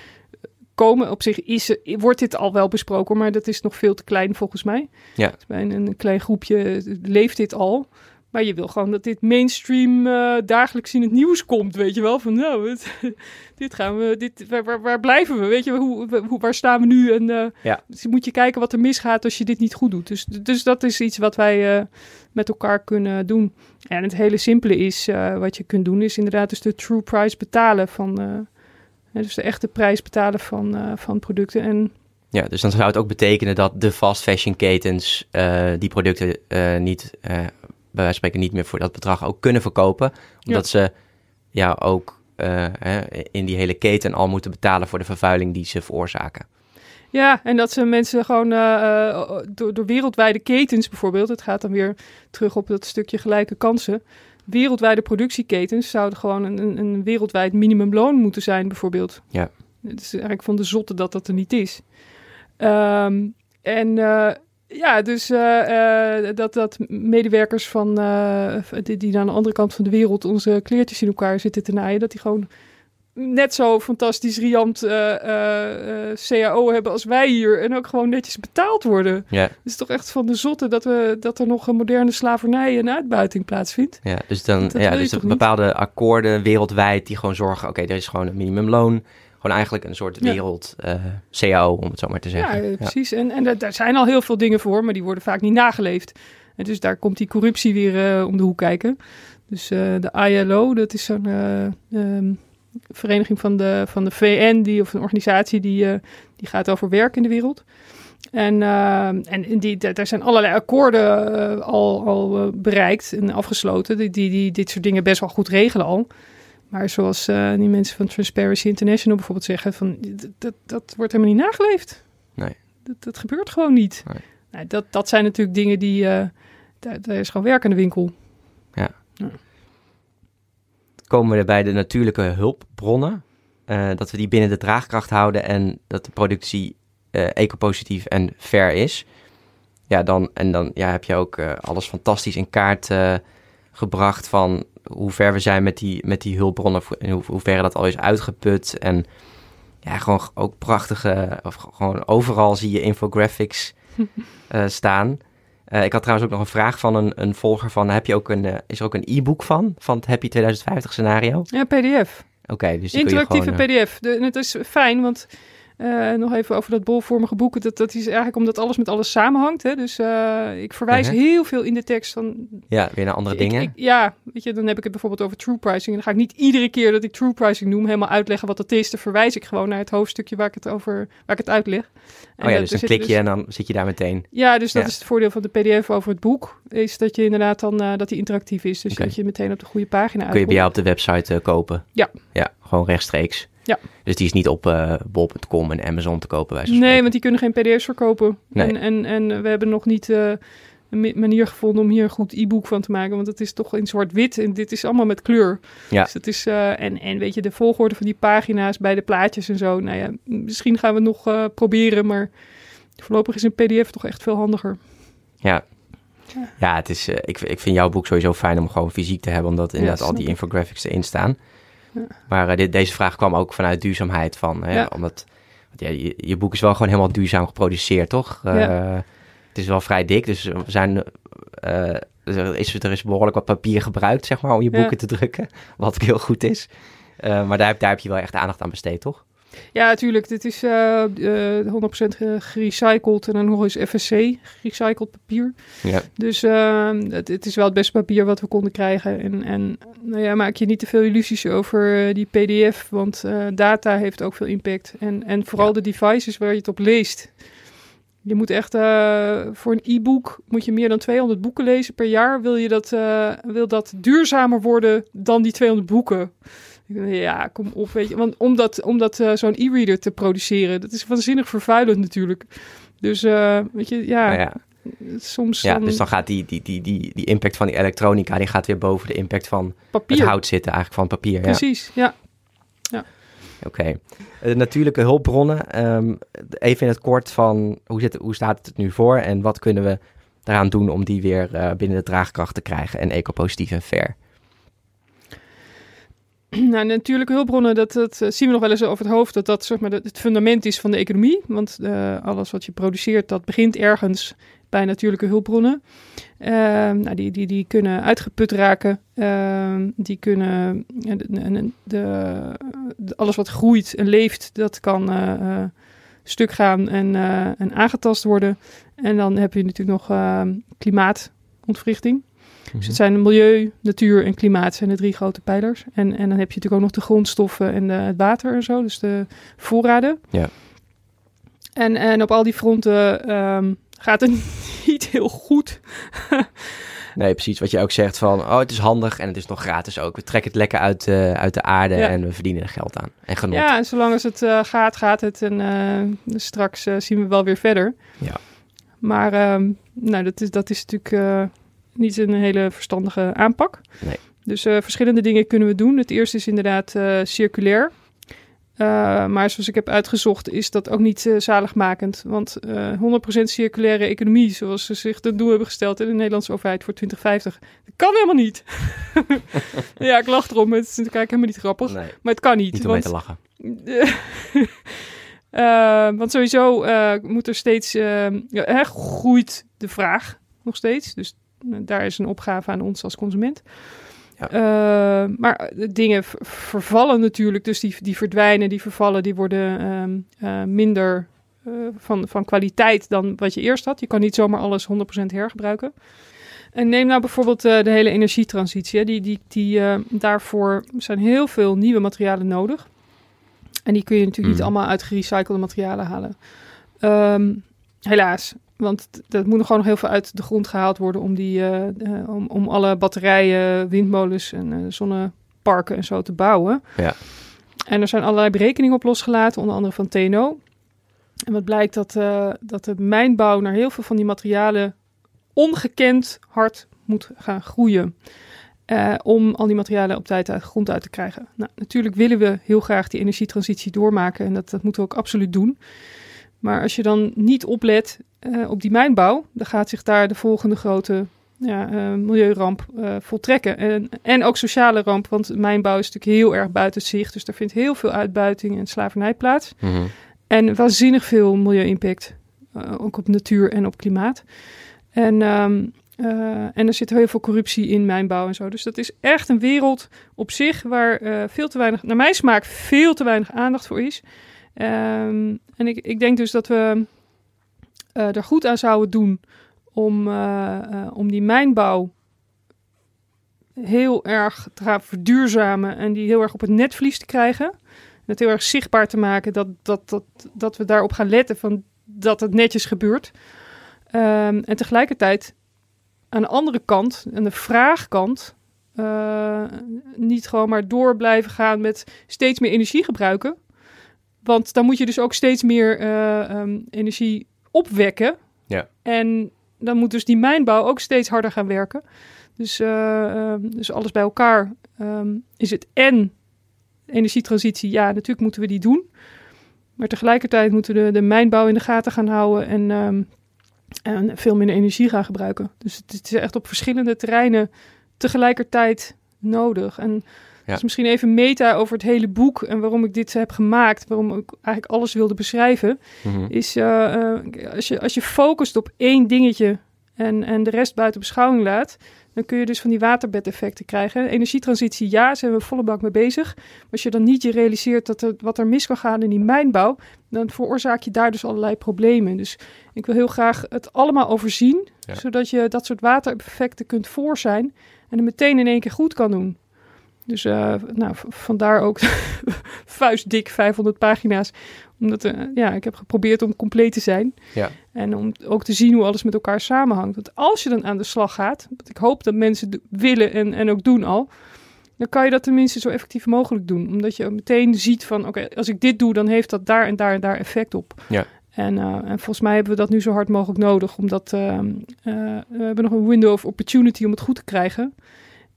komen. Op zich is, wordt dit al wel besproken, maar dat is nog veel te klein volgens mij. Ja. Dus bij een, een, klein groepje leeft dit al. Maar je wil gewoon dat dit mainstream uh, dagelijks in het nieuws komt, weet je wel? Van nou, het, dit gaan we, dit, waar, waar, blijven we? Weet je, hoe, hoe, waar staan we nu? En uh, ja. dus moet je kijken wat er misgaat als je dit niet goed doet. Dus, dus dat is iets wat wij uh, met elkaar kunnen doen. En het hele simpele is, wat je kunt doen, is inderdaad dus de true price betalen van, dus de echte prijs betalen van, van producten. En ja, dus dan zou het ook betekenen dat de fast fashion ketens die producten niet bij wijze van spreken niet meer voor dat bedrag ook kunnen verkopen. Omdat ja. ze ja ook uh, hè, in die hele keten al moeten betalen voor de vervuiling die ze veroorzaken. Ja, en dat ze mensen gewoon uh, door, door wereldwijde ketens bijvoorbeeld, het gaat dan weer terug op dat stukje gelijke kansen. Wereldwijde productieketens zouden gewoon een, een wereldwijd minimumloon moeten zijn, bijvoorbeeld. Ja. Het is eigenlijk van de zotte dat dat er niet is. Um, en uh, ja, dus uh, uh, dat, dat medewerkers van uh, die, die aan de andere kant van de wereld onze kleertjes in elkaar zitten te naaien, dat die gewoon net zo fantastisch riant CAO hebben als wij hier en ook gewoon netjes betaald worden. Ja. Het is toch echt van de zotte dat, we, dat er nog een moderne slavernij en uitbuiting plaatsvindt. Ja, dus dan dat ja, dus bepaalde niet? akkoorden wereldwijd die gewoon zorgen, oké, okay, er is gewoon een minimumloon gewoon eigenlijk een soort wereld ja. uh, CAO, om het zo maar te zeggen. Ja, precies. En, en daar zijn al heel veel dingen voor, maar die worden vaak niet nageleefd. En dus daar komt die corruptie weer uh, om de hoek kijken. Dus uh, de ILO, dat is zo'n um, vereniging van de, van de VN, die, of een organisatie die, die gaat over werk in de wereld. En, en die, daar zijn allerlei akkoorden al, al bereikt en afgesloten, die, die, die dit soort dingen best wel goed regelen al. Maar zoals uh, die mensen van Transparency International bijvoorbeeld zeggen, van, dat, dat wordt helemaal niet nageleefd. Nee. Dat, dat gebeurt gewoon niet. Nee. Nou, dat, dat zijn natuurlijk dingen die, uh, daar, daar, is gewoon werk aan de winkel. Ja. ja. Komen we bij de natuurlijke hulpbronnen, uh, dat we die binnen de draagkracht houden en dat de productie ecopositief en fair is. Ja, dan, en dan ja, heb je ook alles fantastisch in kaart gebracht van hoe ver we zijn met die, met die hulpbronnen en hoe, hoe ver dat al is uitgeput. En ja, gewoon ook prachtige, of gewoon overal zie je infographics uh, staan. ik had trouwens ook nog een vraag van een, een volger van, heb je ook een, is er ook een e-book van, van het Happy 2050 scenario? Ja, pdf. Oké, dus Interactieve gewoon, pdf. De, het is fijn, want uh, nog even over dat bolvormige boeken. Dat, dat is eigenlijk omdat alles met alles samenhangt. Hè? Dus uh, ik verwijs uh -huh. heel veel in de tekst van... Ja, weer naar andere ik, dingen. Ik, ja, weet je, dan heb ik het bijvoorbeeld over true pricing. En dan ga ik niet iedere keer dat ik true pricing noem helemaal uitleggen wat dat is. Dan verwijs ik gewoon naar het hoofdstukje waar ik het over waar ik het uitleg. En oh ja, dus dan klik je dus, en dan zit je daar meteen. Ja, dus dat ja. is het voordeel van de pdf over het boek. Is dat je inderdaad dan, uh, dat die interactief is. Dus okay. dat je meteen op de goede pagina Kun je bij jou op de website kopen? Ja. Ja, gewoon rechtstreeks. Ja. Dus die is niet op uh, bol.com en Amazon te kopen. Nee, want die kunnen geen pdf's verkopen. Nee. En, en, en we hebben nog niet uh, een manier gevonden om hier een goed e-book van te maken. Want het is toch in zwart-wit en dit is allemaal met kleur. Ja. Dus het is, uh, en, en weet je, de volgorde van die pagina's bij de plaatjes en zo. Nou ja, misschien gaan we het nog proberen, maar voorlopig is een pdf toch echt veel handiger. Ja, ja, het is, uh, ik, ik vind jouw boek sowieso fijn om gewoon fysiek te hebben, omdat inderdaad ja, al die infographics erin staan. Maar dit, deze vraag kwam ook vanuit duurzaamheid van, hè, omdat je, je boek is wel gewoon helemaal duurzaam geproduceerd, toch? Ja. Het is wel vrij dik, dus we zijn, eh, er, is, er is behoorlijk wat papier gebruikt, zeg maar, om je Ja. boeken te drukken, wat heel goed is. Eh, maar daar, heb- daar heb je wel echt aandacht aan besteed, toch? Ja, natuurlijk. Dit is eh, eh, 100% ge- gerecycled en dan nog eens FSC, gerecycled papier. Ja. Dus eh, het, het is wel het beste papier wat we konden krijgen. En, en nou ja, maak je niet te veel illusies over eh, die PDF, want eh, data heeft ook veel impact. En, en vooral Ja. de devices waar je het op leest. Je moet echt eh, voor een e-book moet je meer dan 200 boeken lezen per jaar. Wil je dat, eh, wil dat duurzamer worden dan die 200 boeken? Ja, kom op, weet je. Want om dat, om dat eh, zo'n e-reader te produceren, dat is waanzinnig vervuilend natuurlijk. Dus eh, weet je, ja, Nou ja, soms ja, dan dus dan gaat die, die, die, die, die impact van die elektronica, die gaat weer boven de impact van papier. het hout zitten, eigenlijk van papier. Ja. Precies, ja. Oké. Eh, natuurlijke hulpbronnen. ehm, even in het kort van hoe, zit, hoe staat het nu voor en wat kunnen we daaraan doen om die weer binnen de draagkracht te krijgen en ecopositief en fair? Nou, natuurlijke hulpbronnen, dat, eh, zien we nog wel eens over het hoofd, dat dat zeg maar, het fundament is van de economie. Want eh, alles wat je produceert, dat begint ergens bij natuurlijke hulpbronnen. Ehm, nou, die, die, die kunnen uitgeput raken. Ehm, die kunnen, ja, de, alles wat groeit en leeft, dat kan eh, eh, stuk gaan en, eh, en aangetast worden. En dan heb je natuurlijk nog ehm, klimaatontwrichting. Dus het zijn milieu, natuur en klimaat zijn de drie grote pijlers. En, en dan heb je natuurlijk ook nog de grondstoffen en de, het water en zo, dus de voorraden. Ja. En, en op al die fronten ehm, gaat het niet heel goed. Nee, precies wat je ook zegt van, oh het is handig en het is nog gratis ook. We trekken het lekker uit, de uit de aarde Ja. en we verdienen er geld aan. En genot. Ja, en zolang als het eh, gaat, gaat het. En eh, straks zien we wel weer verder. Ja. Maar ehm, nou, dat, is, dat is natuurlijk niet een hele verstandige aanpak. Nee. Dus eh, verschillende dingen kunnen we doen. Het eerste is inderdaad eh, circulair. Eh, maar zoals ik heb uitgezocht, is dat ook niet zaligmakend. Want eh 100% circulaire economie, zoals ze zich dat doel hebben gesteld in de Nederlandse overheid voor 2050, dat kan helemaal niet. ja, ik lach erom. Het is natuurlijk helemaal niet grappig. Nee, Maar het kan niet. niet om mee want te lachen. Want sowieso moet er steeds, ja, groeit de vraag nog steeds. Dus daar is een opgave aan ons als consument. Ja. Eh, maar de dingen vervallen natuurlijk, dus die, die verdwijnen, die vervallen, die worden ehm, eh, minder eh, van, van kwaliteit dan wat je eerst had. Je kan niet zomaar alles 100% hergebruiken. En neem nou bijvoorbeeld de hele energietransitie. Hè. Die, die, die, daarvoor zijn heel veel nieuwe materialen nodig. En die kun je natuurlijk niet Mhm. allemaal uit gerecyclede materialen halen. Ehm, helaas. Want dat moet nog gewoon nog heel veel uit de grond gehaald worden om, die, eh, om, om alle batterijen, windmolens en eh, zonneparken en zo te bouwen. Ja. En er zijn allerlei berekeningen op losgelaten, onder andere van TNO. En wat blijkt dat, eh, dat de mijnbouw naar heel veel van die materialen ongekend hard moet gaan groeien. om al die materialen op tijd uit de grond uit te krijgen. Nou, natuurlijk willen we heel graag die energietransitie doormaken en dat, dat moeten we ook absoluut doen. Maar als je dan niet oplet eh, op die mijnbouw, dan gaat zich daar de volgende grote ja, eh, milieuramp eh, voltrekken. En, en ook sociale ramp, want mijnbouw is natuurlijk heel erg buiten zicht. Dus daar vindt heel veel uitbuiting en slavernij plaats. Mhm. En waanzinnig veel milieu-impact, ook op natuur en op klimaat. En, ehm, eh, en er zit heel veel corruptie in mijnbouw en zo. Dus dat is echt een wereld op zich waar veel te weinig, naar mijn smaak, veel te weinig aandacht voor is. Ehm, en ik, ik denk dus dat we uh, er goed aan zouden doen om, om die mijnbouw heel erg te gaan verduurzamen en die heel erg op het netvlies te krijgen. Het heel erg zichtbaar te maken dat, dat, dat, dat we daarop gaan letten van dat het netjes gebeurt. Um, en tegelijkertijd aan de andere kant, aan de vraagkant, niet gewoon maar door blijven gaan met steeds meer energie gebruiken. Want dan moet je dus ook steeds meer uh, um, energie opwekken. Ja. En dan moet dus die mijnbouw ook steeds harder gaan werken. Dus, uh, dus alles bij elkaar um, is het en energietransitie. Ja, natuurlijk moeten we die doen. Maar tegelijkertijd moeten we de, de mijnbouw in de gaten gaan houden en, um, en veel minder energie gaan gebruiken. Dus het, het, is echt op verschillende terreinen tegelijkertijd nodig. En ja. dus misschien even meta over het hele boek en waarom ik dit heb gemaakt, waarom ik eigenlijk alles wilde beschrijven, mm -hmm. is uh, uh, als, je, als je focust op één dingetje en, en de rest buiten beschouwing laat, dan kun je dus van die waterbedeffecten krijgen. Energietransitie, ja, zijn we volle bak mee bezig. Maar als je dan niet je realiseert dat er, wat er mis kan gaan in die mijnbouw, dan veroorzaak je daar dus allerlei problemen. Dus ik wil heel graag het allemaal overzien, ja. zodat je dat soort waterbedeffecten kunt voor zijn en het meteen in één keer goed kan doen. Dus uh, nou, vandaar ook vuistdik 500 pagina's. Omdat uh, ja, ik heb geprobeerd om compleet te zijn. Ja. En om ook te zien hoe alles met elkaar samenhangt. Want als je dan aan de slag gaat, wat ik hoop dat mensen willen en, en ook doen al, dan kan je dat tenminste zo effectief mogelijk doen. Omdat je meteen ziet van, oké, als ik dit doe, dan heeft dat daar en daar en daar effect op. Ja. En, uh, en volgens mij hebben we dat nu zo hard mogelijk nodig, omdat uh, we hebben nog een window of opportunity om het goed te krijgen.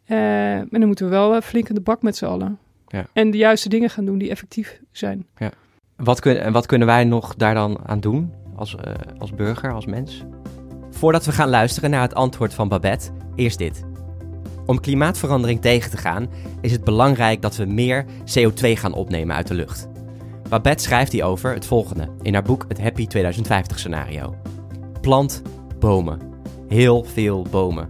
Uh, en dan moeten we wel flink in de bak met z'n allen. Ja. En de juiste dingen gaan doen die effectief zijn. Ja. Wat, kun, wat kunnen wij nog daar dan aan doen als, uh, als burger, als mens? Voordat we gaan luisteren naar het antwoord van Babette, eerst dit. Om klimaatverandering tegen te gaan, is het belangrijk dat we meer CO2 gaan opnemen uit de lucht. Babette schrijft hierover het volgende in haar boek Het Happy 2050 scenario. Plant bomen. Heel veel bomen.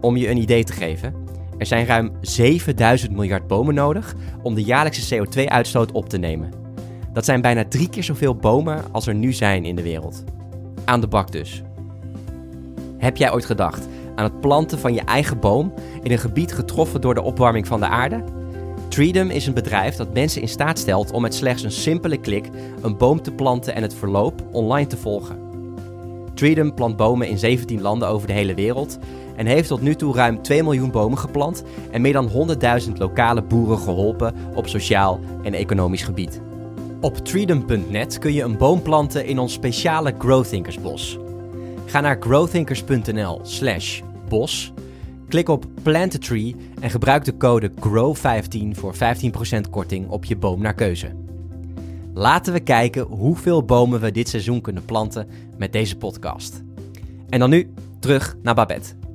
Om je een idee te geven, er zijn ruim 7000 miljard bomen nodig om de jaarlijkse CO2-uitstoot op te nemen. Dat zijn bijna drie keer zoveel bomen als er nu zijn in de wereld. Aan de bak dus. Heb jij ooit gedacht aan het planten van je eigen boom in een gebied getroffen door de opwarming van de aarde? Treedom is een bedrijf dat mensen in staat stelt om met slechts een simpele klik een boom te planten en het verloop online te volgen. Treedom plant bomen in 17 landen over de hele wereld en heeft tot nu toe ruim 2 miljoen bomen geplant en meer dan 100.000 lokale boeren geholpen op sociaal en economisch gebied. Op treedom.net kun je een boom planten in ons speciale Growthinkers bos. Ga naar growthinkers.nl slash bos, klik op Plant a Tree en gebruik de code GROW15 voor 15% korting op je boom naar keuze. Laten we kijken hoeveel bomen we dit seizoen kunnen planten met deze podcast. En dan nu terug naar Babette.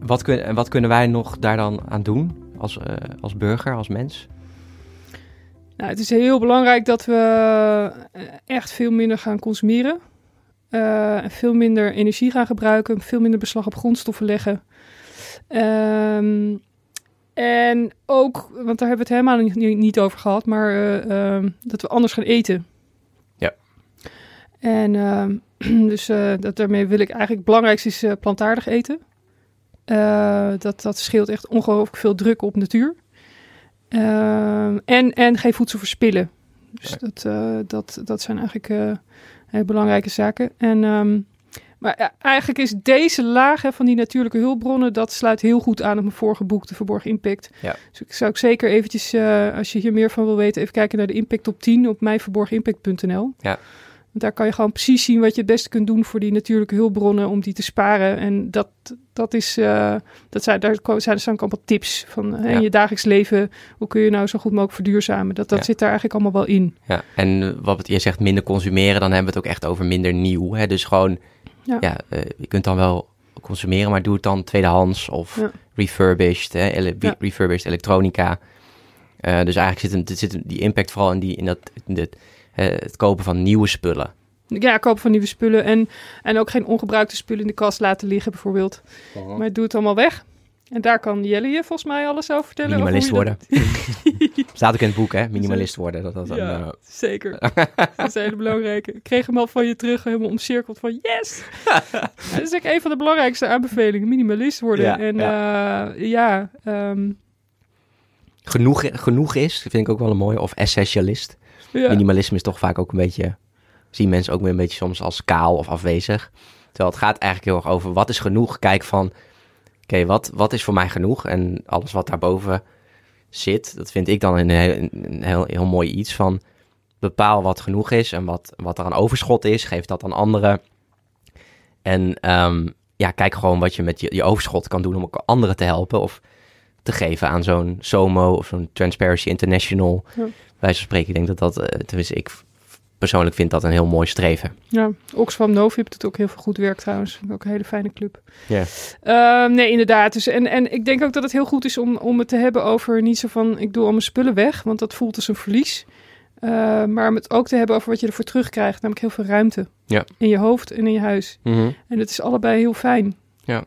Wat, kun, wat kunnen wij nog daar dan aan doen als, uh, als burger, als mens? Nou, het is heel belangrijk dat we echt veel minder gaan consumeren. Uh, veel minder energie gaan gebruiken, veel minder beslag op grondstoffen leggen. Um, en ook, want daar hebben we het helemaal niet, niet over gehad, maar uh, uh, dat we anders gaan eten. Ja. En dus dat daarmee wil ik eigenlijk, het belangrijkste is plantaardig eten. Dat, dat scheelt echt ongelooflijk veel druk op natuur. en, en geen voedsel verspillen. Dus dat, dat, dat zijn eigenlijk hele belangrijke zaken. En um, maar eigenlijk is deze laag hè, van die natuurlijke hulpbronnen, dat sluit heel goed aan op mijn vorige boek, De Verborgen Impact. Ja. Dus ik zou ik zeker eventjes, als je hier meer van wil weten, even kijken naar de Impact op 10 op mijnverborgenimpact.nl. Ja. Want daar kan je gewoon precies zien wat je het beste kunt doen voor die natuurlijke hulpbronnen om die te sparen. En dat, dat is, uh, dat zijn, daar zijn, staan allemaal tips van hè, ja. in je dagelijks leven. Hoe kun je nou zo goed mogelijk verduurzamen? Dat, dat ja. zit daar eigenlijk allemaal wel in. Ja, en wat je zegt minder consumeren, dan hebben we het ook echt over minder nieuw. Hè? Dus gewoon ja, ja uh, je kunt dan wel consumeren, maar doe het dan tweedehands of refurbished, hè, ele refurbished elektronica. Uh, dus eigenlijk zit, hem, zit die impact vooral in, die, in, dat, in uh, het kopen van nieuwe spullen. Ja, kopen van nieuwe spullen en, en ook geen ongebruikte spullen in de kast laten liggen bijvoorbeeld. Maar doe het allemaal weg. En daar kan Jelle je volgens mij alles over vertellen. Minimalist worden. Staat ook in het boek, hè? Minimalist worden. Dat, dat, dat- een, ja, eh, zeker. dat is een hele belangrijke. Ik kreeg hem al van je terug, helemaal omcirkeld van yes! Dat is echt een van de belangrijkste aanbevelingen. Minimalist worden. Ja, en ja, ja ehm, genoeg, genoeg is, vind ik ook wel een mooie. Of essentialist. Minimalisme is toch vaak ook een beetje... Zien mensen ook weer een beetje soms als kaal of afwezig. Terwijl het gaat eigenlijk heel erg over wat is genoeg. Kijk van, oké, wat, wat is voor mij genoeg? En alles wat daarboven zit, dat vind ik dan een heel, een heel, heel mooi iets van... Bepaal wat genoeg is en wat, wat er aan overschot is. Geef dat aan anderen. En ehm, ja, kijk gewoon wat je met je, je overschot kan doen om ook anderen te helpen. Of te geven aan zo'n SOMO of zo'n Transparency International. Ja. Wij zo spreken, ik denk dat dat, eh, tenminste ik persoonlijk vind dat een heel mooi streven. Ja, Oxfam Novib doet ook heel veel goed werk trouwens. Ook een hele fijne club. Ja. Ehm, nee, inderdaad. Dus, en, en ik denk ook dat het heel goed is om, om het te hebben over niet zo van ik doe al mijn spullen weg, want dat voelt als een verlies. Eh, maar om het ook te hebben over wat je ervoor terugkrijgt, namelijk heel veel ruimte. Ja. In je hoofd en in je huis. En dat is allebei heel fijn. Ja.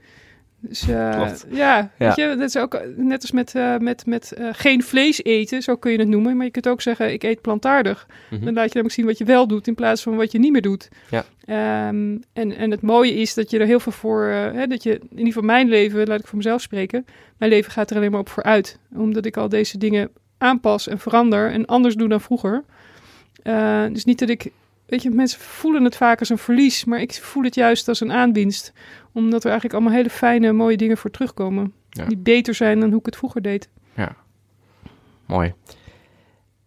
Dus eh, ja, Ja. weet je, dat is ook net als met, eh, met, met eh, geen vlees eten, zo kun je het noemen. Maar je kunt ook zeggen, ik eet plantaardig. Mhm. Dan laat je namelijk zien wat je wel doet in plaats van wat je niet meer doet. Ja. Ehm, en, en het mooie is dat je er heel veel voor, hè, dat je in ieder geval mijn leven, laat ik voor mezelf spreken, mijn leven gaat er alleen maar op vooruit. Omdat ik al deze dingen aanpas en verander en anders doe dan vroeger. Dus niet dat ik, weet je, mensen voelen het vaak als een verlies, maar ik voel het juist als een aanwinst. Omdat er eigenlijk allemaal hele fijne, mooie dingen voor terugkomen. Ja. Die beter zijn dan hoe ik het vroeger deed. Mooi.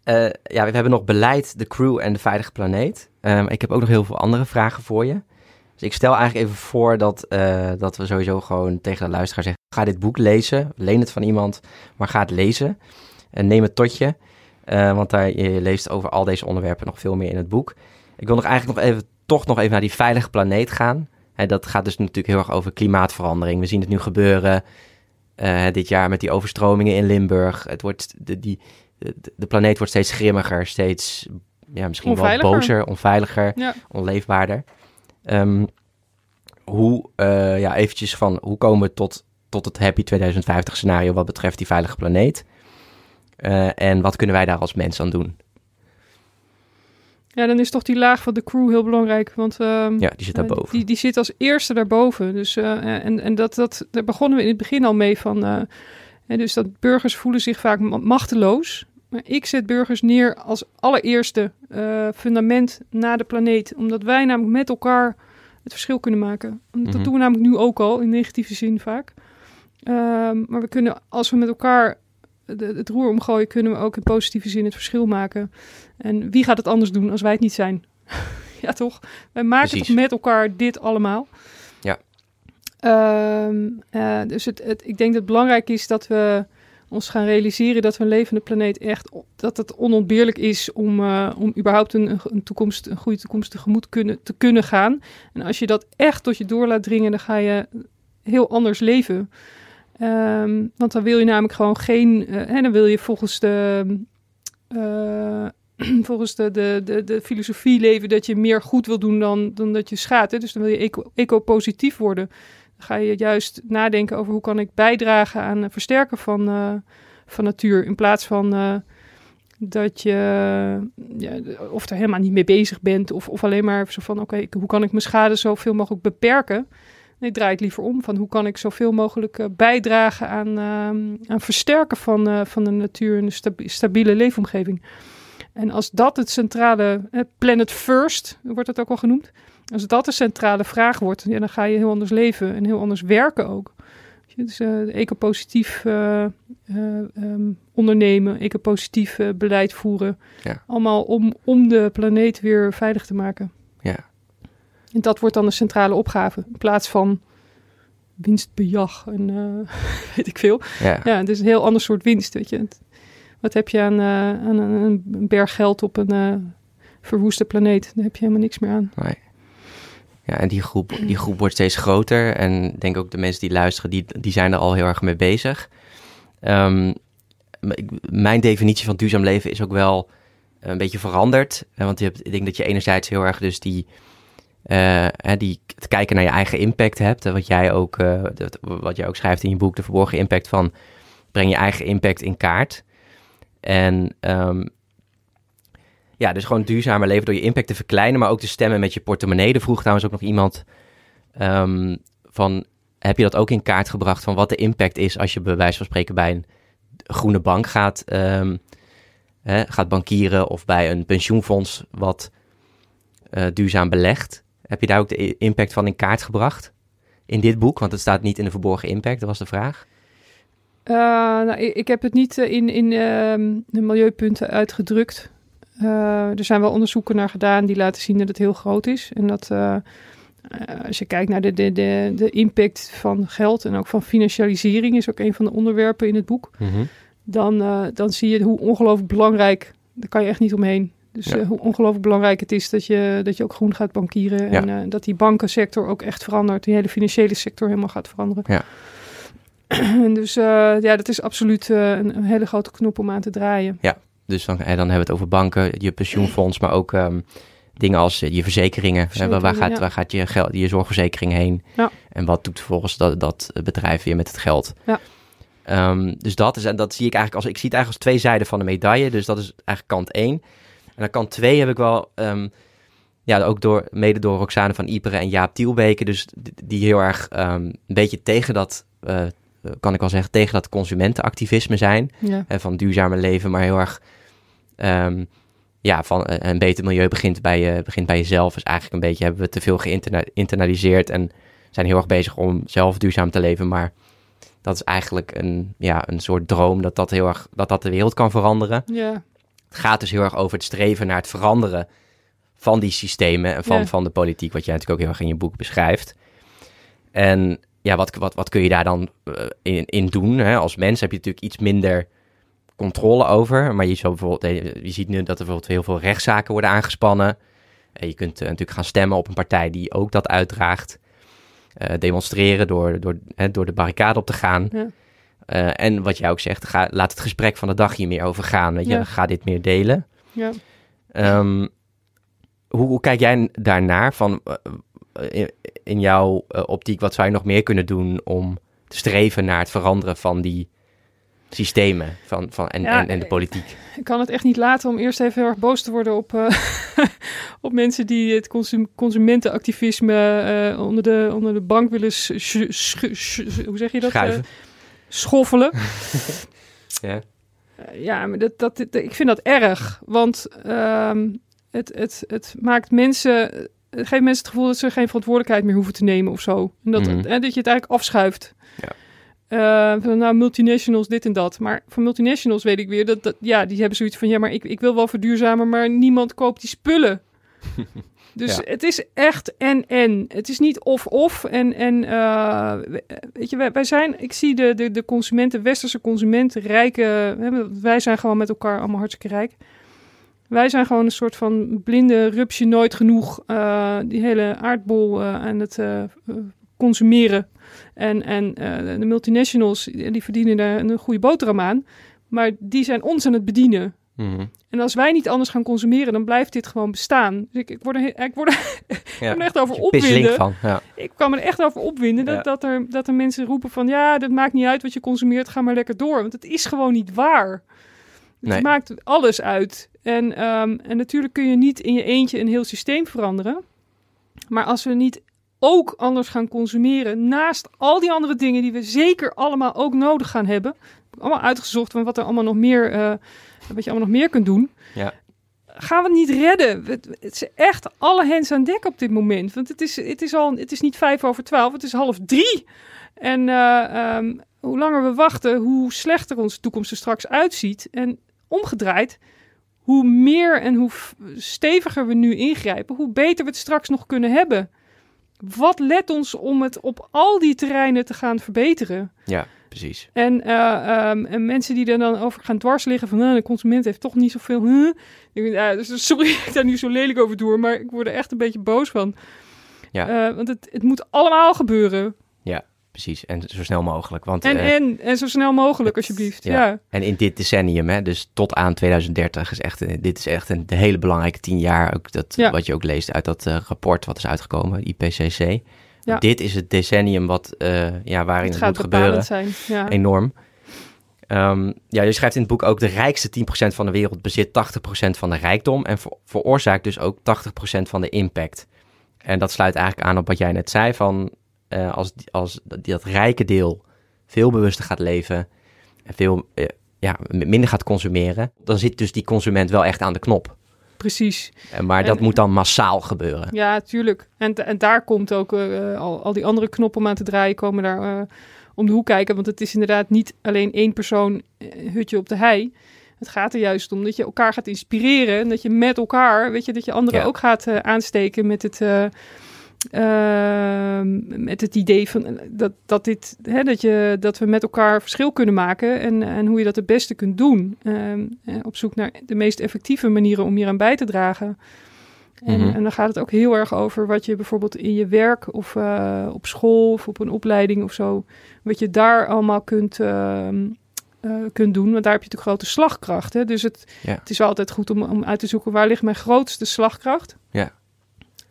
Eh, ja, we hebben nog beleid, de crew en de veilige planeet. Ehm, ik heb ook nog heel veel andere vragen voor je. Dus ik stel eigenlijk even voor dat, eh, dat we sowieso gewoon tegen de luisteraar zeggen... ga dit boek lezen, leen het van iemand, maar ga het lezen. En neem het tot je, eh, want daar, je leest over al deze onderwerpen nog veel meer in het boek. Ik wil nog eigenlijk nog even, toch nog even naar die veilige planeet gaan. Dat gaat dus natuurlijk heel erg over klimaatverandering. We zien het nu gebeuren eh, dit jaar met die overstromingen in Limburg. Het wordt, de, die, de, de planeet wordt steeds grimmiger, steeds ja, misschien Onveiliger. wel bozer, onveiliger, Ja. onleefbaarder. Ehm, hoe, eh, ja, eventjes van, hoe komen we tot, tot het Happy 2050 scenario wat betreft die veilige planeet? Eh, en wat kunnen wij daar als mens aan doen? Ja, dan is toch die laag van de crew heel belangrijk. Want ehm, Ja, die zit eh, daarboven. die, die zit als eerste daarboven. Dus, eh, en en dat, dat, daar begonnen we in het begin al mee van. eh, en dus dat burgers voelen zich vaak ma- machteloos. Maar ik zet burgers neer als allereerste eh, fundament na de planeet. Omdat wij namelijk met elkaar het verschil kunnen maken. Dat Mhm. doen we namelijk nu ook al, in negatieve zin vaak. Ehm, maar we kunnen, als we met elkaar de- het roer omgooien, kunnen we ook in positieve zin het verschil maken. En wie gaat het anders doen als wij het niet zijn? ja, toch? Wij maken Precies. toch met elkaar dit allemaal. Ja. Ehm, eh, dus het, het, ik denk dat het belangrijk is dat we ons gaan realiseren dat we een levende planeet echt, dat het onontbeerlijk is om, eh, om überhaupt een, een toekomst, een goede toekomst tegemoet kunnen, te kunnen gaan. En als je dat echt tot je door laat dringen, dan ga je heel anders leven. Ehm, want dan wil je namelijk gewoon geen, eh, hè, dan wil je volgens de, eh, volgens de, de, de, de filosofie leven dat je meer goed wil doen dan, dan dat je schaadt. Hè? Dus dan wil je eco- eco-positief worden. Dan ga je juist nadenken over hoe kan ik bijdragen aan het versterken van, eh, van natuur. In plaats van dat je ja, of er helemaal niet mee bezig bent. Of, of alleen maar zo van oké, hoe kan ik mijn schade zoveel mogelijk beperken. Nee, draai het liever om. Van hoe kan ik zoveel mogelijk eh, bijdragen aan, ehm, aan versterken van, eh, van de natuur en de stabi- stabiele leefomgeving. En als dat het centrale, eh, planet first wordt het ook al genoemd. Als dat de centrale vraag wordt, ja, dan ga je heel anders leven en heel anders werken ook. Dus eh ecopositief eh, eh, ehm, ondernemen, ecopositief beleid voeren. Ja. Allemaal om, om de planeet weer veilig te maken. Ja. En dat wordt dan de centrale opgave. In plaats van winstbejag en eh, weet ik veel. Ja. Ja, het is een heel ander soort winst, weet je. Wat heb je aan, eh, aan een, berg geld op een eh, verwoeste planeet? Daar heb je helemaal niks meer aan. Nee. Ja, en die groep, die groep wordt steeds groter. En ik denk ook de mensen die luisteren, die, die zijn er al heel erg mee bezig. Ehm, mijn definitie van duurzaam leven is ook wel een beetje veranderd. want je hebt, ik denk dat je enerzijds heel erg dus die, uh, die het kijken naar je eigen impact hebt. wat, jij ook, wat jij ook schrijft in je boek, de verborgen impact van breng je eigen impact in kaart. En um, ja, dus gewoon duurzamer leven door je impact te verkleinen, maar ook te stemmen met je portemonnee. Er vroeg trouwens ook nog iemand um, van, heb je dat ook in kaart gebracht van wat de impact is als je bij wijze van spreken bij een groene bank gaat, hè, gaat bankieren of bij een pensioenfonds wat uh, duurzaam belegt? Heb je daar ook de impact van in kaart gebracht? In dit boek, want het staat niet in de verborgen impact, dat was de vraag. Uh, nou, ik, heb het niet eh, in, in uh, de milieupunten uitgedrukt. Uh, er zijn wel onderzoeken naar gedaan die laten zien dat het heel groot is. En dat als je kijkt naar de, de, de, de impact van geld en ook van financialisering, is ook een van de onderwerpen in het boek. Mm dan, dan zie je hoe ongelooflijk belangrijk, daar kan je echt niet omheen. Dus hoe ongelooflijk belangrijk het is dat je, dat je ook groen gaat bankieren. En dat die bankensector ook echt verandert. Die hele financiële sector helemaal gaat veranderen. Ja. dus uh, ja, dat is absoluut een, een, hele grote knop om aan te draaien. Ja, dus dan, dan hebben we het over banken, je pensioenfonds, maar ook um, dingen als je verzekeringen. Verzekeringen waar, gaat, ja. waar gaat je, geld, je zorgverzekering heen? Ja. En wat doet vervolgens dat, dat bedrijf weer met het geld? Ja. Um, dus dat is, en dat zie ik eigenlijk als, ik zie het eigenlijk als twee zijden van de medaille. Dus dat is eigenlijk kant één. En aan kant twee heb ik wel, um, ja, ook door, mede door Roxane van Iperen en Jaap Tielbeke, dus die heel erg een beetje tegen dat uh, kan ik wel zeggen, tegen dat consumentenactivisme zijn. Ja. En van duurzamer leven, maar heel erg. Um, ja, van eh, een beter milieu begint bij, je, begint bij jezelf. Dus eigenlijk een beetje hebben we te veel geïnternaliseerd en zijn heel erg bezig om zelf duurzaam te leven. Maar dat is eigenlijk een, ja, een soort droom dat dat heel erg dat dat de wereld kan veranderen. Ja. Het gaat dus heel erg over het streven naar het veranderen van die systemen en van, van de politiek, wat jij natuurlijk ook heel erg in je boek beschrijft. En ja, wat, wat, wat kun je daar dan uh, in, in doen? Hè? Als mens heb je natuurlijk iets minder controle over. Maar je, zo bijvoorbeeld, eh, je ziet nu dat er bijvoorbeeld heel veel rechtszaken worden aangespannen. En je kunt uh, natuurlijk gaan stemmen op een partij die ook dat uitdraagt. Uh, demonstreren door, door, hè, door de barricade op te gaan. Ja. En wat jij ook zegt, ga, laat het gesprek van de dag hier meer over gaan. Weet je, ga dit meer delen. Ja. Um, hoe, hoe, kijk jij daarnaar? Van, in, in jouw optiek, wat zou je nog meer kunnen doen om te streven naar het veranderen van die systemen van, van, en, en, en, de politiek? Ik kan het echt niet laten om eerst even heel erg boos te worden op, uh, op mensen die het consum consumentenactivisme uh, onder, de, onder de bank willen, hoe zeg je dat? Schuiven. Schoffelen. ja. ja, maar dat, dat, ik vind dat erg, want um, het, het, het maakt mensen het geeft mensen het gevoel dat ze geen verantwoordelijkheid meer hoeven te nemen of zo. En dat, mm. dat je het eigenlijk afschuift. Ja. Uh, van, nou, multinationals, dit en dat. Maar voor multinationals weet ik weer dat, dat ja, die hebben zoiets van, ja, maar ik, ik wil wel verduurzamen, maar niemand koopt die spullen. dus het is echt en-en. Het is niet of-of. En, en uh, weet je, wij, wij, zijn, ik zie de, de, de consumenten, westerse consumenten, rijke, wij zijn gewoon met elkaar allemaal hartstikke rijk. Wij zijn gewoon een soort van blinde rupsje nooit genoeg uh, die hele aardbol uh, aan het consumeren. En, en de multinationals, die verdienen daar een goede boterham aan. Maar die zijn ons aan het bedienen. Mm En als wij niet anders gaan consumeren, dan blijft dit gewoon bestaan. Dus ik, ik word er, ik word er, ja, ik echt over opwinden. Van, ja. Ik kan me er echt over opwinden dat, dat, er, dat er mensen roepen van... ja, dat maakt niet uit wat je consumeert, ga maar lekker door. Want het is gewoon niet waar. Het maakt alles uit. En, um, en natuurlijk kun je niet in je eentje een heel systeem veranderen. Maar als we niet ook anders gaan consumeren, naast al die andere dingen die we zeker allemaal ook nodig gaan hebben, allemaal uitgezocht van wat er allemaal nog meer, uh, wat je allemaal nog meer kunt doen. Ja. Gaan we het niet redden? Het, is echt alle hens aan dek op dit moment. Want het is, het is al, het is niet vijf over twaalf, het is half drie. En uh, um, hoe langer we wachten, hoe slechter onze toekomst er straks uitziet. En omgedraaid, hoe meer en hoe steviger we nu ingrijpen, hoe beter we het straks nog kunnen hebben. Wat let ons om het op al die terreinen te gaan verbeteren? Ja, precies. En, uh, um, en mensen die er dan over gaan dwars liggen van uh, de consument heeft toch niet zoveel. Huh? Ik, uh, dus sorry, ik daar nu zo lelijk over door, maar ik word er echt een beetje boos van. Ja. Uh, want het, het moet allemaal gebeuren. Ja. precies. En zo snel mogelijk. Want, en, uh, en, en zo snel mogelijk, alsjeblieft. Ja. En in dit decennium, hè, dus tot aan 2030, is echt, dit is echt een hele belangrijke tien jaar. Ook dat, Wat je ook leest uit dat uh, rapport wat is uitgekomen, IPCC. Ja. Dit is het decennium wat, uh, ja, waarin het, het moet gebeuren. Zijn. Ja. Enorm. Um, ja, je schrijft in het boek ook de rijkste 10% van de wereld bezit 80% van de rijkdom en ver veroorzaakt dus ook 80% van de impact. En dat sluit eigenlijk aan op wat jij net zei van uh, als, als dat rijke deel veel bewuster gaat leven en veel uh, ja, minder gaat consumeren, dan zit dus die consument wel echt aan de knop. Precies. En, maar dat moet dan massaal gebeuren. Ja, tuurlijk. En, en daar komt ook uh, al, al die andere knoppen om aan te draaien, komen daar om de hoek kijken. Want het is inderdaad niet alleen één persoon hutje op de hei. Het gaat er juist om dat je elkaar gaat inspireren. En dat je met elkaar, weet je, dat je anderen ja. ook gaat aansteken met het. Uh, uh, met het idee van dat, dat, dit, hè, dat, je, dat we met elkaar verschil kunnen maken en, en hoe je dat het beste kunt doen. op zoek naar de meest effectieve manieren om hier aan bij te dragen. En, mm -hmm. en, dan gaat het ook heel erg over wat je bijvoorbeeld in je werk of uh, op school of op een opleiding of zo, wat je daar allemaal kunt, uh, kunt doen. Want daar heb je natuurlijk grote slagkracht. Hè? Dus het, ja. het is altijd goed om, om uit te zoeken waar ligt mijn grootste slagkracht. Ja.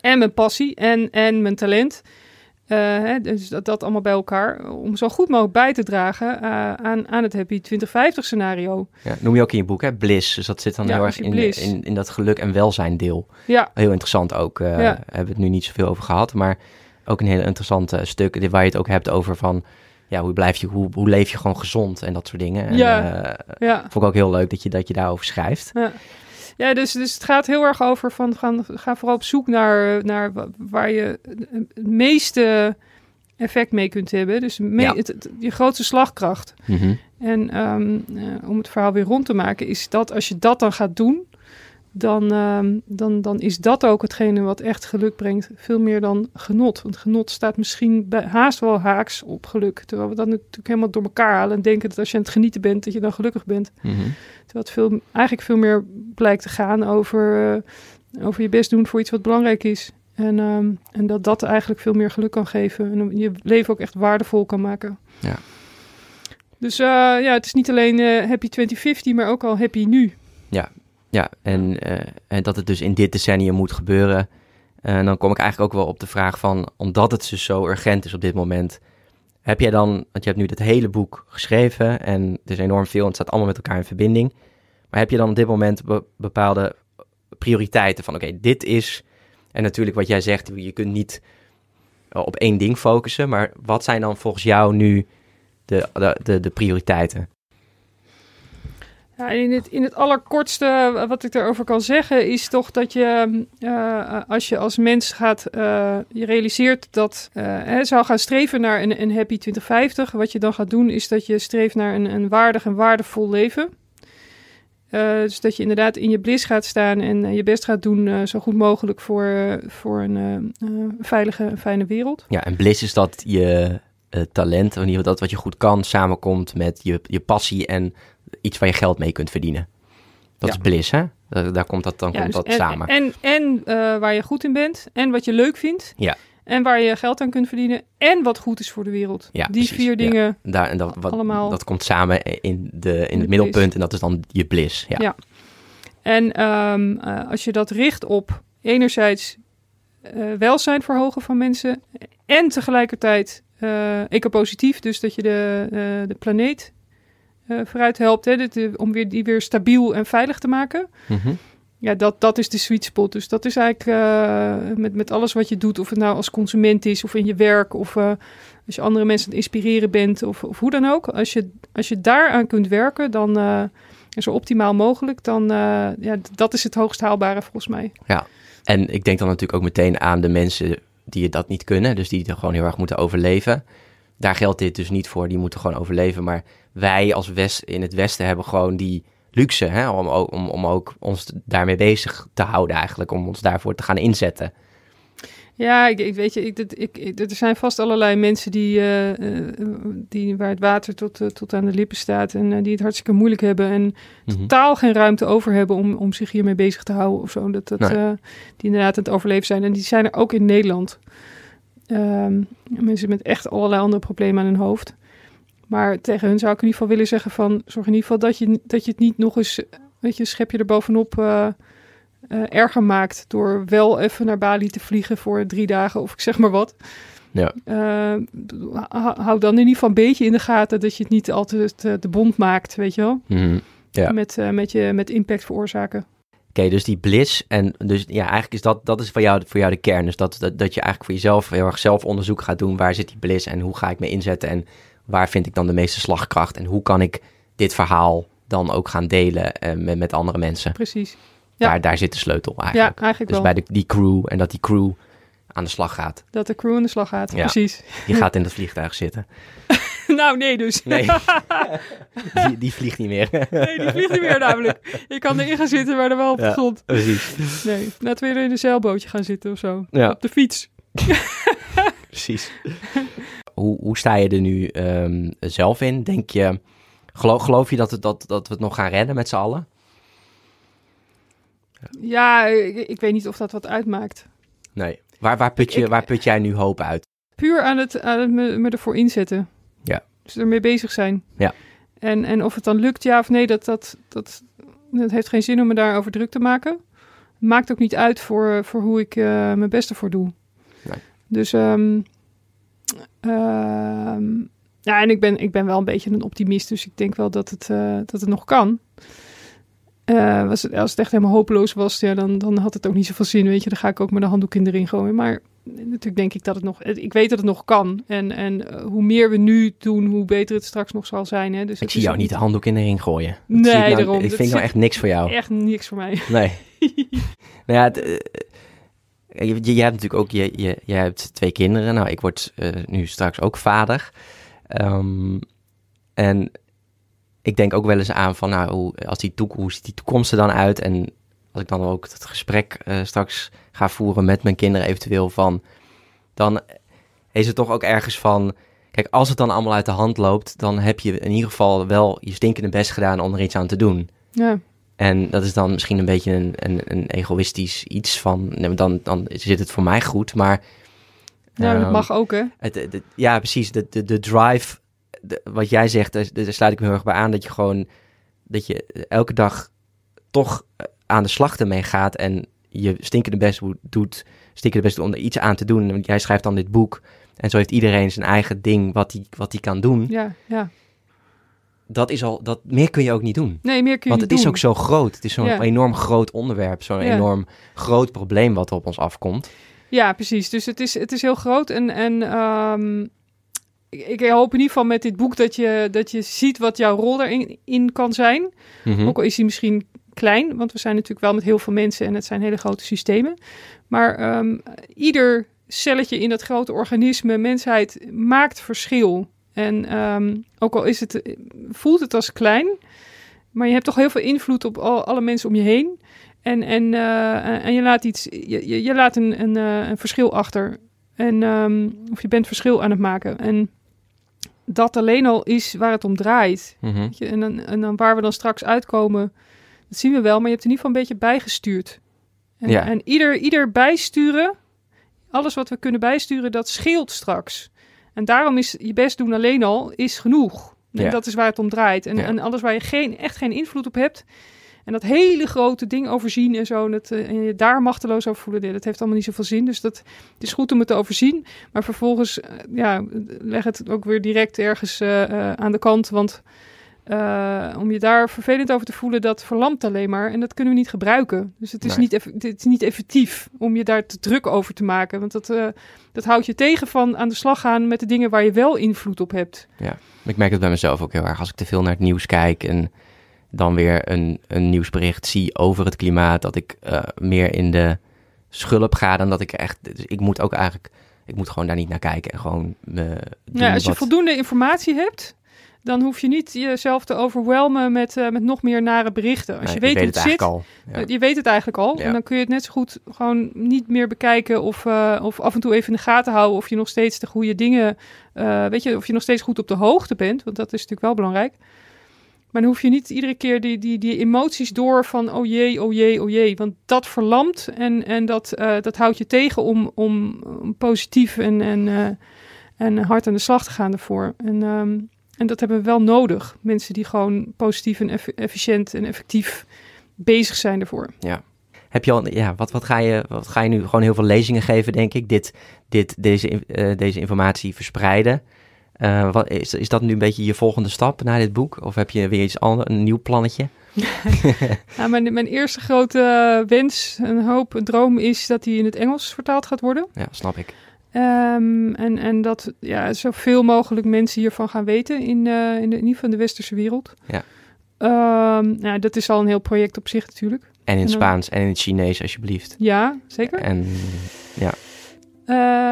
En mijn passie en, en mijn talent. Uh, hè, dus dat, dat allemaal bij elkaar. Om zo goed mogelijk bij te dragen uh, aan, aan het Happy 2050 scenario. Ja, noem je ook in je boek, hè? Bliss. Dus dat zit dan ja, heel erg in, in, in, dat geluk en welzijn deel. Ja. Heel interessant ook. Uh, ja. Hebben we het nu niet zoveel over gehad. Maar ook een heel interessant stuk. Waar je het ook hebt over van... Ja, hoe blijf je, hoe, hoe leef je gewoon gezond en dat soort dingen. En, ja. ja. Vond ik ook heel leuk dat je, dat je daarover schrijft. Ja. Ja, dus, dus het gaat heel erg over van gaan, ga vooral op zoek naar, naar waar je het meeste effect mee kunt hebben. Dus me, ja. het, het, je grootste slagkracht. Mm -hmm. En um, uh, om het verhaal weer rond te maken, is dat als je dat dan gaat doen, dan, um, dan, dan is dat ook hetgene wat echt geluk brengt. Veel meer dan genot. Want genot staat misschien bij, haast wel haaks op geluk. Terwijl we dat natuurlijk helemaal door elkaar halen en denken dat als je aan het genieten bent, dat je dan gelukkig bent. Mm -hmm. Terwijl het veel, eigenlijk veel meer blijkt te gaan over, uh, over je best doen voor iets wat belangrijk is. En, um, en dat dat eigenlijk veel meer geluk kan geven. En je leven ook echt waardevol kan maken. Ja. Dus uh, ja, het is niet alleen uh, happy 2050, maar ook al happy nu. Ja, ja, en, uh, en dat het dus in dit decennium moet gebeuren. En dan kom ik eigenlijk ook wel op de vraag van, omdat het dus zo urgent is op dit moment, heb jij dan, want je hebt nu het hele boek geschreven en het is enorm veel en het staat allemaal met elkaar in verbinding. Maar heb je dan op dit moment be bepaalde prioriteiten van, oké, okay, dit is, en natuurlijk wat jij zegt, je kunt niet op één ding focussen, maar wat zijn dan volgens jou nu de, de, de, de prioriteiten? Ja, in, het, in het allerkortste wat ik erover kan zeggen is toch dat je uh, als je als mens gaat, uh, je realiseert dat uh, hè, zou gaan streven naar een, een happy 2050. Wat je dan gaat doen is dat je streeft naar een, een waardig en waardevol leven. dus dat je inderdaad in je bliss gaat staan en je best gaat doen zo goed mogelijk voor, voor een veilige en fijne wereld. Ja, en bliss is dat je talent, of in ieder geval dat wat je goed kan, samenkomt met je, je passie en iets waar je geld mee kunt verdienen. Dat ja. is bliss, hè? Daar, komt dat, dan ja, komt dus dat en, samen. En, en uh, waar je goed in bent, en wat je leuk vindt. Ja. En waar je geld aan kunt verdienen. En wat goed is voor de wereld. Ja, Die precies. vier dingen. Ja. Daar, en dat, wat, allemaal dat komt samen in, de, in het middelpunt. En dat is dan je bliss. Ja. ja. En um, uh, als je dat richt op enerzijds uh, welzijn verhogen van mensen. En tegelijkertijd ecopositief. Dus dat je de, de planeet uh, vooruit helpt. Hè, dit, om weer, die weer stabiel en veilig te maken. Mm -hmm. Ja, dat, dat is de sweet spot. Dus dat is eigenlijk uh, met, met alles wat je doet, of het nou als consument is, of in je werk, of uh, als je andere mensen aan het inspireren bent, of, of hoe dan ook. Als je, als je daaraan kunt werken, dan zo optimaal mogelijk, dan ja, dat is het hoogst haalbare volgens mij. Ja, en ik denk dan natuurlijk ook meteen aan de mensen die dat niet kunnen, dus die er gewoon heel erg moeten overleven. Daar geldt dit dus niet voor, die moeten gewoon overleven. Maar wij als West in het Westen hebben gewoon die luxe hè, om, om, om ook ons daarmee bezig te houden eigenlijk, om ons daarvoor te gaan inzetten. Ja, ik, ik weet je, ik, ik, ik, er zijn vast allerlei mensen die, uh, uh, die waar het water tot, uh, tot aan de lippen staat en die het hartstikke moeilijk hebben en mm -hmm. totaal geen ruimte over hebben om, om zich hiermee bezig te houden of zo. Dat, dat, nee. die inderdaad aan het overleven zijn en die zijn er ook in Nederland. Ehm, mensen met echt allerlei andere problemen aan hun hoofd. Maar tegen hun zou ik in ieder geval willen zeggen van... zorg in ieder geval dat je, dat je het niet nog eens... weet je, schep je er bovenop uh, erger maakt... door wel even naar Bali te vliegen voor drie dagen of ik zeg maar wat. Ja. Uh, hou dan in ieder geval een beetje in de gaten... dat je het niet altijd de bond maakt, weet je wel. Mm, ja. Met, met, je, met impact veroorzaken. Oké, dus die bliss en dus ja, eigenlijk is dat, dat is voor jou, voor jou de kern. Dus dat, dat, dat je eigenlijk voor jezelf heel erg zelfonderzoek gaat doen. Waar zit die bliss en hoe ga ik me inzetten en waar vind ik dan de meeste slagkracht en hoe kan ik dit verhaal dan ook gaan delen uh, met, met andere mensen. Precies. Ja. Daar, daar zit de sleutel eigenlijk. Ja, eigenlijk dus bij de, die crew en dat die crew aan de slag gaat. Dat de crew aan de slag gaat, ja. precies. Die gaat in het vliegtuig zitten. nou, nee dus. Nee, die, die, vliegt niet meer. nee, die vliegt niet meer namelijk. Je kan erin gaan zitten, maar er wel op de ja, grond. Precies. Nee, net weer in een zeilbootje gaan zitten of zo. Ja. Op de fiets. precies. Hoe, hoe sta je er nu um, zelf in? Denk je, geloof, geloof je dat, het, dat, dat we het nog gaan redden met z'n allen? Ja, ik, ik, weet niet of dat wat uitmaakt. Nee. Waar, waar, put, je, ik, waar put jij nu hoop uit? Puur aan het, aan het me, me ervoor inzetten. Dus ermee bezig zijn. Ja. En, en of het dan lukt, ja of nee, dat, dat, dat, dat heeft geen zin om me daarover druk te maken. Maakt ook niet uit voor, voor hoe ik uh, mijn best ervoor doe. Nee. Dus um, uh, ja, en ik ben, ik ben wel een beetje een optimist, dus ik denk wel dat het, uh, dat het nog kan. Uh, was het, als het echt helemaal hopeloos was, ja, dan, dan had het ook niet zoveel zin, weet je. Dan ga ik ook met de handdoek in de ring gooien. Maar natuurlijk denk ik dat het nog... Ik weet dat het nog kan. En, en uh, hoe meer we nu doen, hoe beter het straks nog zal zijn. Hè? Dus ik zie jou niet de handdoek in de ring gooien. Nee, ik nou, daarom. Ik vind nou echt niks voor jou. Echt niks voor mij. Nee. nou ja, het, uh, je, je, hebt natuurlijk ook... Je, je, je hebt twee kinderen. Nou, ik word uh, nu straks ook vader. Um, en ik denk ook wel eens aan van, nou, hoe, als die toekomst, hoe ziet die toekomst er dan uit? En als ik dan ook het gesprek uh, straks ga voeren met mijn kinderen eventueel van, dan is het toch ook ergens van, kijk, als het dan allemaal uit de hand loopt, dan heb je in ieder geval wel je stinkende best gedaan om er iets aan te doen. Ja. En dat is dan misschien een beetje een, een, een egoïstisch iets van, dan, dan zit het voor mij goed, maar... Ja, um, dat mag ook, hè? Het, het, ja, precies. De, de, de drive de, wat jij zegt, daar, daar, sluit ik me heel erg bij aan. Dat je gewoon, dat je elke dag toch aan de slag ermee gaat en je stinkende best doet, stinkende best om er iets aan te doen. Want jij schrijft dan dit boek en zo heeft iedereen zijn eigen ding wat hij wat kan doen. Ja, ja. Dat is al, dat, meer kun je ook niet doen. Nee, meer kun je Want het is ook zo groot. Het is zo'n Ja. enorm groot onderwerp, zo'n Ja. enorm groot probleem wat op ons afkomt. Ja, precies. Dus het is, het is heel groot. En, en um, ik, ik, hoop in ieder geval met dit boek dat je, dat je ziet wat jouw rol erin in kan zijn. Mhm. Ook al is die misschien klein, want we zijn natuurlijk wel met heel veel mensen en het zijn hele grote systemen. Maar um, ieder celletje in dat grote organisme, mensheid, maakt verschil. En um, ook al is het, voelt het als klein, maar je hebt toch heel veel invloed op al, alle mensen om je heen. En, en, uh, en je laat iets, je, je, laat een, een, uh, een verschil achter. En, um, of je bent verschil aan het maken. En dat alleen al is waar het om draait. Mhm. En, dan, en dan waar we dan straks uitkomen, dat zien we wel. Maar je hebt in ieder geval een beetje bijgestuurd. En, Ja. en ieder, ieder bijsturen, alles wat we kunnen bijsturen, dat scheelt straks. En daarom is je best doen alleen al, is genoeg. En Ja. dat is waar het om draait. En, Ja. en alles waar je geen, echt geen invloed op hebt... En dat hele grote ding overzien en zo, en, het, en je daar machteloos over voelen, dat heeft allemaal niet zoveel zin. Dus dat, het is goed om het te overzien. Maar vervolgens, uh, ja, leg het ook weer direct ergens uh, aan de kant. Want om je daar vervelend over te voelen, dat verlamt alleen maar. En dat kunnen we niet gebruiken. Dus het is, Nee. niet, eff- het is niet effectief om je daar te druk over te maken. Want dat, uh, dat houdt je tegen van aan de slag gaan met de dingen waar je wel invloed op hebt. Ik merk het bij mezelf ook heel erg. Als ik te veel naar het nieuws kijk en dan weer een, een nieuwsbericht zie over het klimaat, dat ik uh, meer in de schulp ga dan dat ik echt. Dus ik moet ook eigenlijk. Ik moet gewoon daar niet naar kijken en gewoon. Doen Ja, als je wat- voldoende informatie hebt, dan hoef je niet jezelf te overwhelmen met, uh, met nog meer nare berichten. Als Nee, je weet hoe het het, zit, al. Ja. je weet het eigenlijk al. Ja. En dan kun je het net zo goed gewoon niet meer bekijken of, uh, of af en toe even in de gaten houden of je nog steeds de goede dingen, weet je, of je nog steeds goed op de hoogte bent, want dat is natuurlijk wel belangrijk. Maar dan hoef je niet iedere keer die, die, die emoties door van oh jee, oh jee, oh jee. Want dat verlamt en, en dat, dat houdt je tegen om, om, om positief en, en, en hard aan de slag te gaan ervoor. En, um, en dat hebben we wel nodig. Mensen die gewoon positief en eff efficiënt en effectief bezig zijn ervoor. Ja. Heb je al, ja, wat, wat, ga je, wat ga je nu gewoon heel veel lezingen geven, denk ik? Dit, dit, deze, uh, deze informatie verspreiden. Uh, wat, is, is dat nu een beetje je volgende stap na dit boek? Of heb je weer iets anders, een nieuw plannetje? ja, mijn, mijn eerste grote wens, een hoop, een droom is dat hij in het Engels vertaald gaat worden. Ja, snap ik. Um, en, en dat ja, zoveel mogelijk mensen hiervan gaan weten in, uh, in, de, in ieder geval de westerse wereld. Ja. Um, nou, dat is al een heel project op zich natuurlijk. En in het Spaans en in het Chinees, alsjeblieft. Ja, zeker. En ja.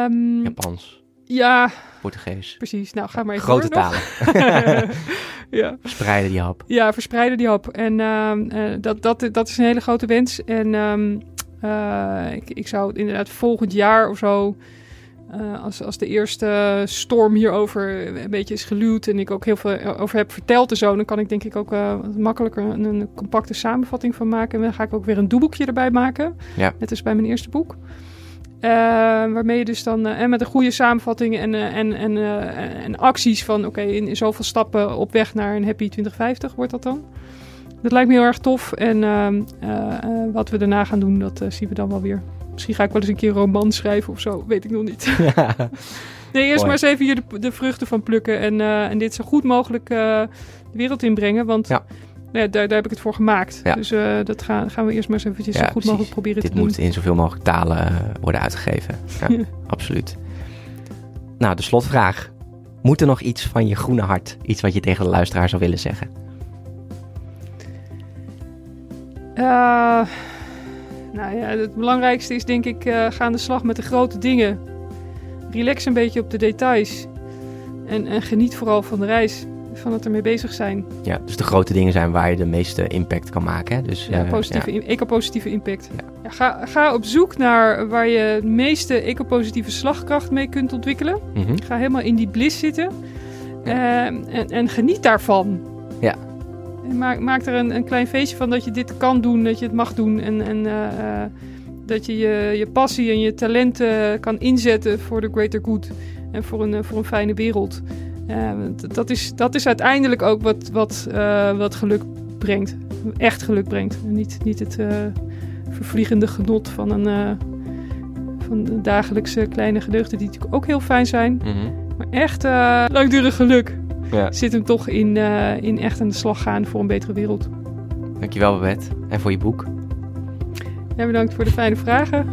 Um, Japans. Ja. Portugees. Precies. Nou, ga maar even Grote talen. ja. Verspreiden die hap. Ja, verspreiden die hap. En uh, uh, dat, dat, dat is een hele grote wens. En um, uh, ik, ik zou inderdaad volgend jaar of zo... Uh, als, als de eerste storm hierover een beetje is geluwd en ik ook heel veel over heb verteld en zo, dan kan ik denk ik ook uh, makkelijker een, een, compacte samenvatting van maken. En dan ga ik ook weer een doelboekje erbij maken. Ja. Net als bij mijn eerste boek. Uh, waarmee je dus dan en met een goede samenvatting en, en, en, en acties van oké, okay, in, in zoveel stappen op weg naar een happy 2050 wordt dat dan. Dat lijkt me heel erg tof. En wat we daarna gaan doen, dat zien we dan wel weer. Misschien ga ik wel eens een keer een roman schrijven of zo, weet ik nog niet. Ja. nee, eerst maar eens even hier de, de, vruchten van plukken en, uh, en dit zo goed mogelijk uh, de wereld inbrengen. Want ja. nee, daar, daar heb ik het voor gemaakt. Ja. Dus uh, dat gaan, gaan we eerst maar eens eventjes zo goed precies. mogelijk proberen dit te doen. Dit moet in zoveel mogelijk talen worden uitgegeven. Ja, absoluut. Nou, de slotvraag. Moet er nog iets van je groene hart, iets wat je tegen de luisteraar zou willen zeggen? Uh, nou ja, het belangrijkste is denk ik, uh, ga aan de slag met de grote dingen. Relax een beetje op de details. En, en geniet vooral van de reis, van het ermee bezig zijn. Ja, dus de grote dingen zijn waar je de meeste impact kan maken. Hè? Dus, ja, uh, positieve, ja. eco-positieve impact. Ja. Ja, ga, ga op zoek naar waar je de meeste eco-positieve slagkracht mee kunt ontwikkelen. Mm -hmm. Ga helemaal in die bliss zitten. Uh, en, en geniet daarvan. Ja, Maak, maak er een, een, klein feestje van dat je dit kan doen, dat je het mag doen. En, en uh, uh, dat je, je je passie en je talenten kan inzetten voor de greater good. En voor een, voor een fijne wereld. Uh, dat, is, dat is uiteindelijk ook wat, wat, wat geluk brengt. Echt geluk brengt. En niet, niet het vervliegende genot van, een, van de dagelijkse kleine gedeugden, die natuurlijk ook heel fijn zijn. Mm -hmm. Maar echt langdurig geluk ja. zit hem toch in, uh, in echt aan de slag gaan voor een betere wereld. Dankjewel Babette en voor je boek. Ja, bedankt voor de fijne vragen.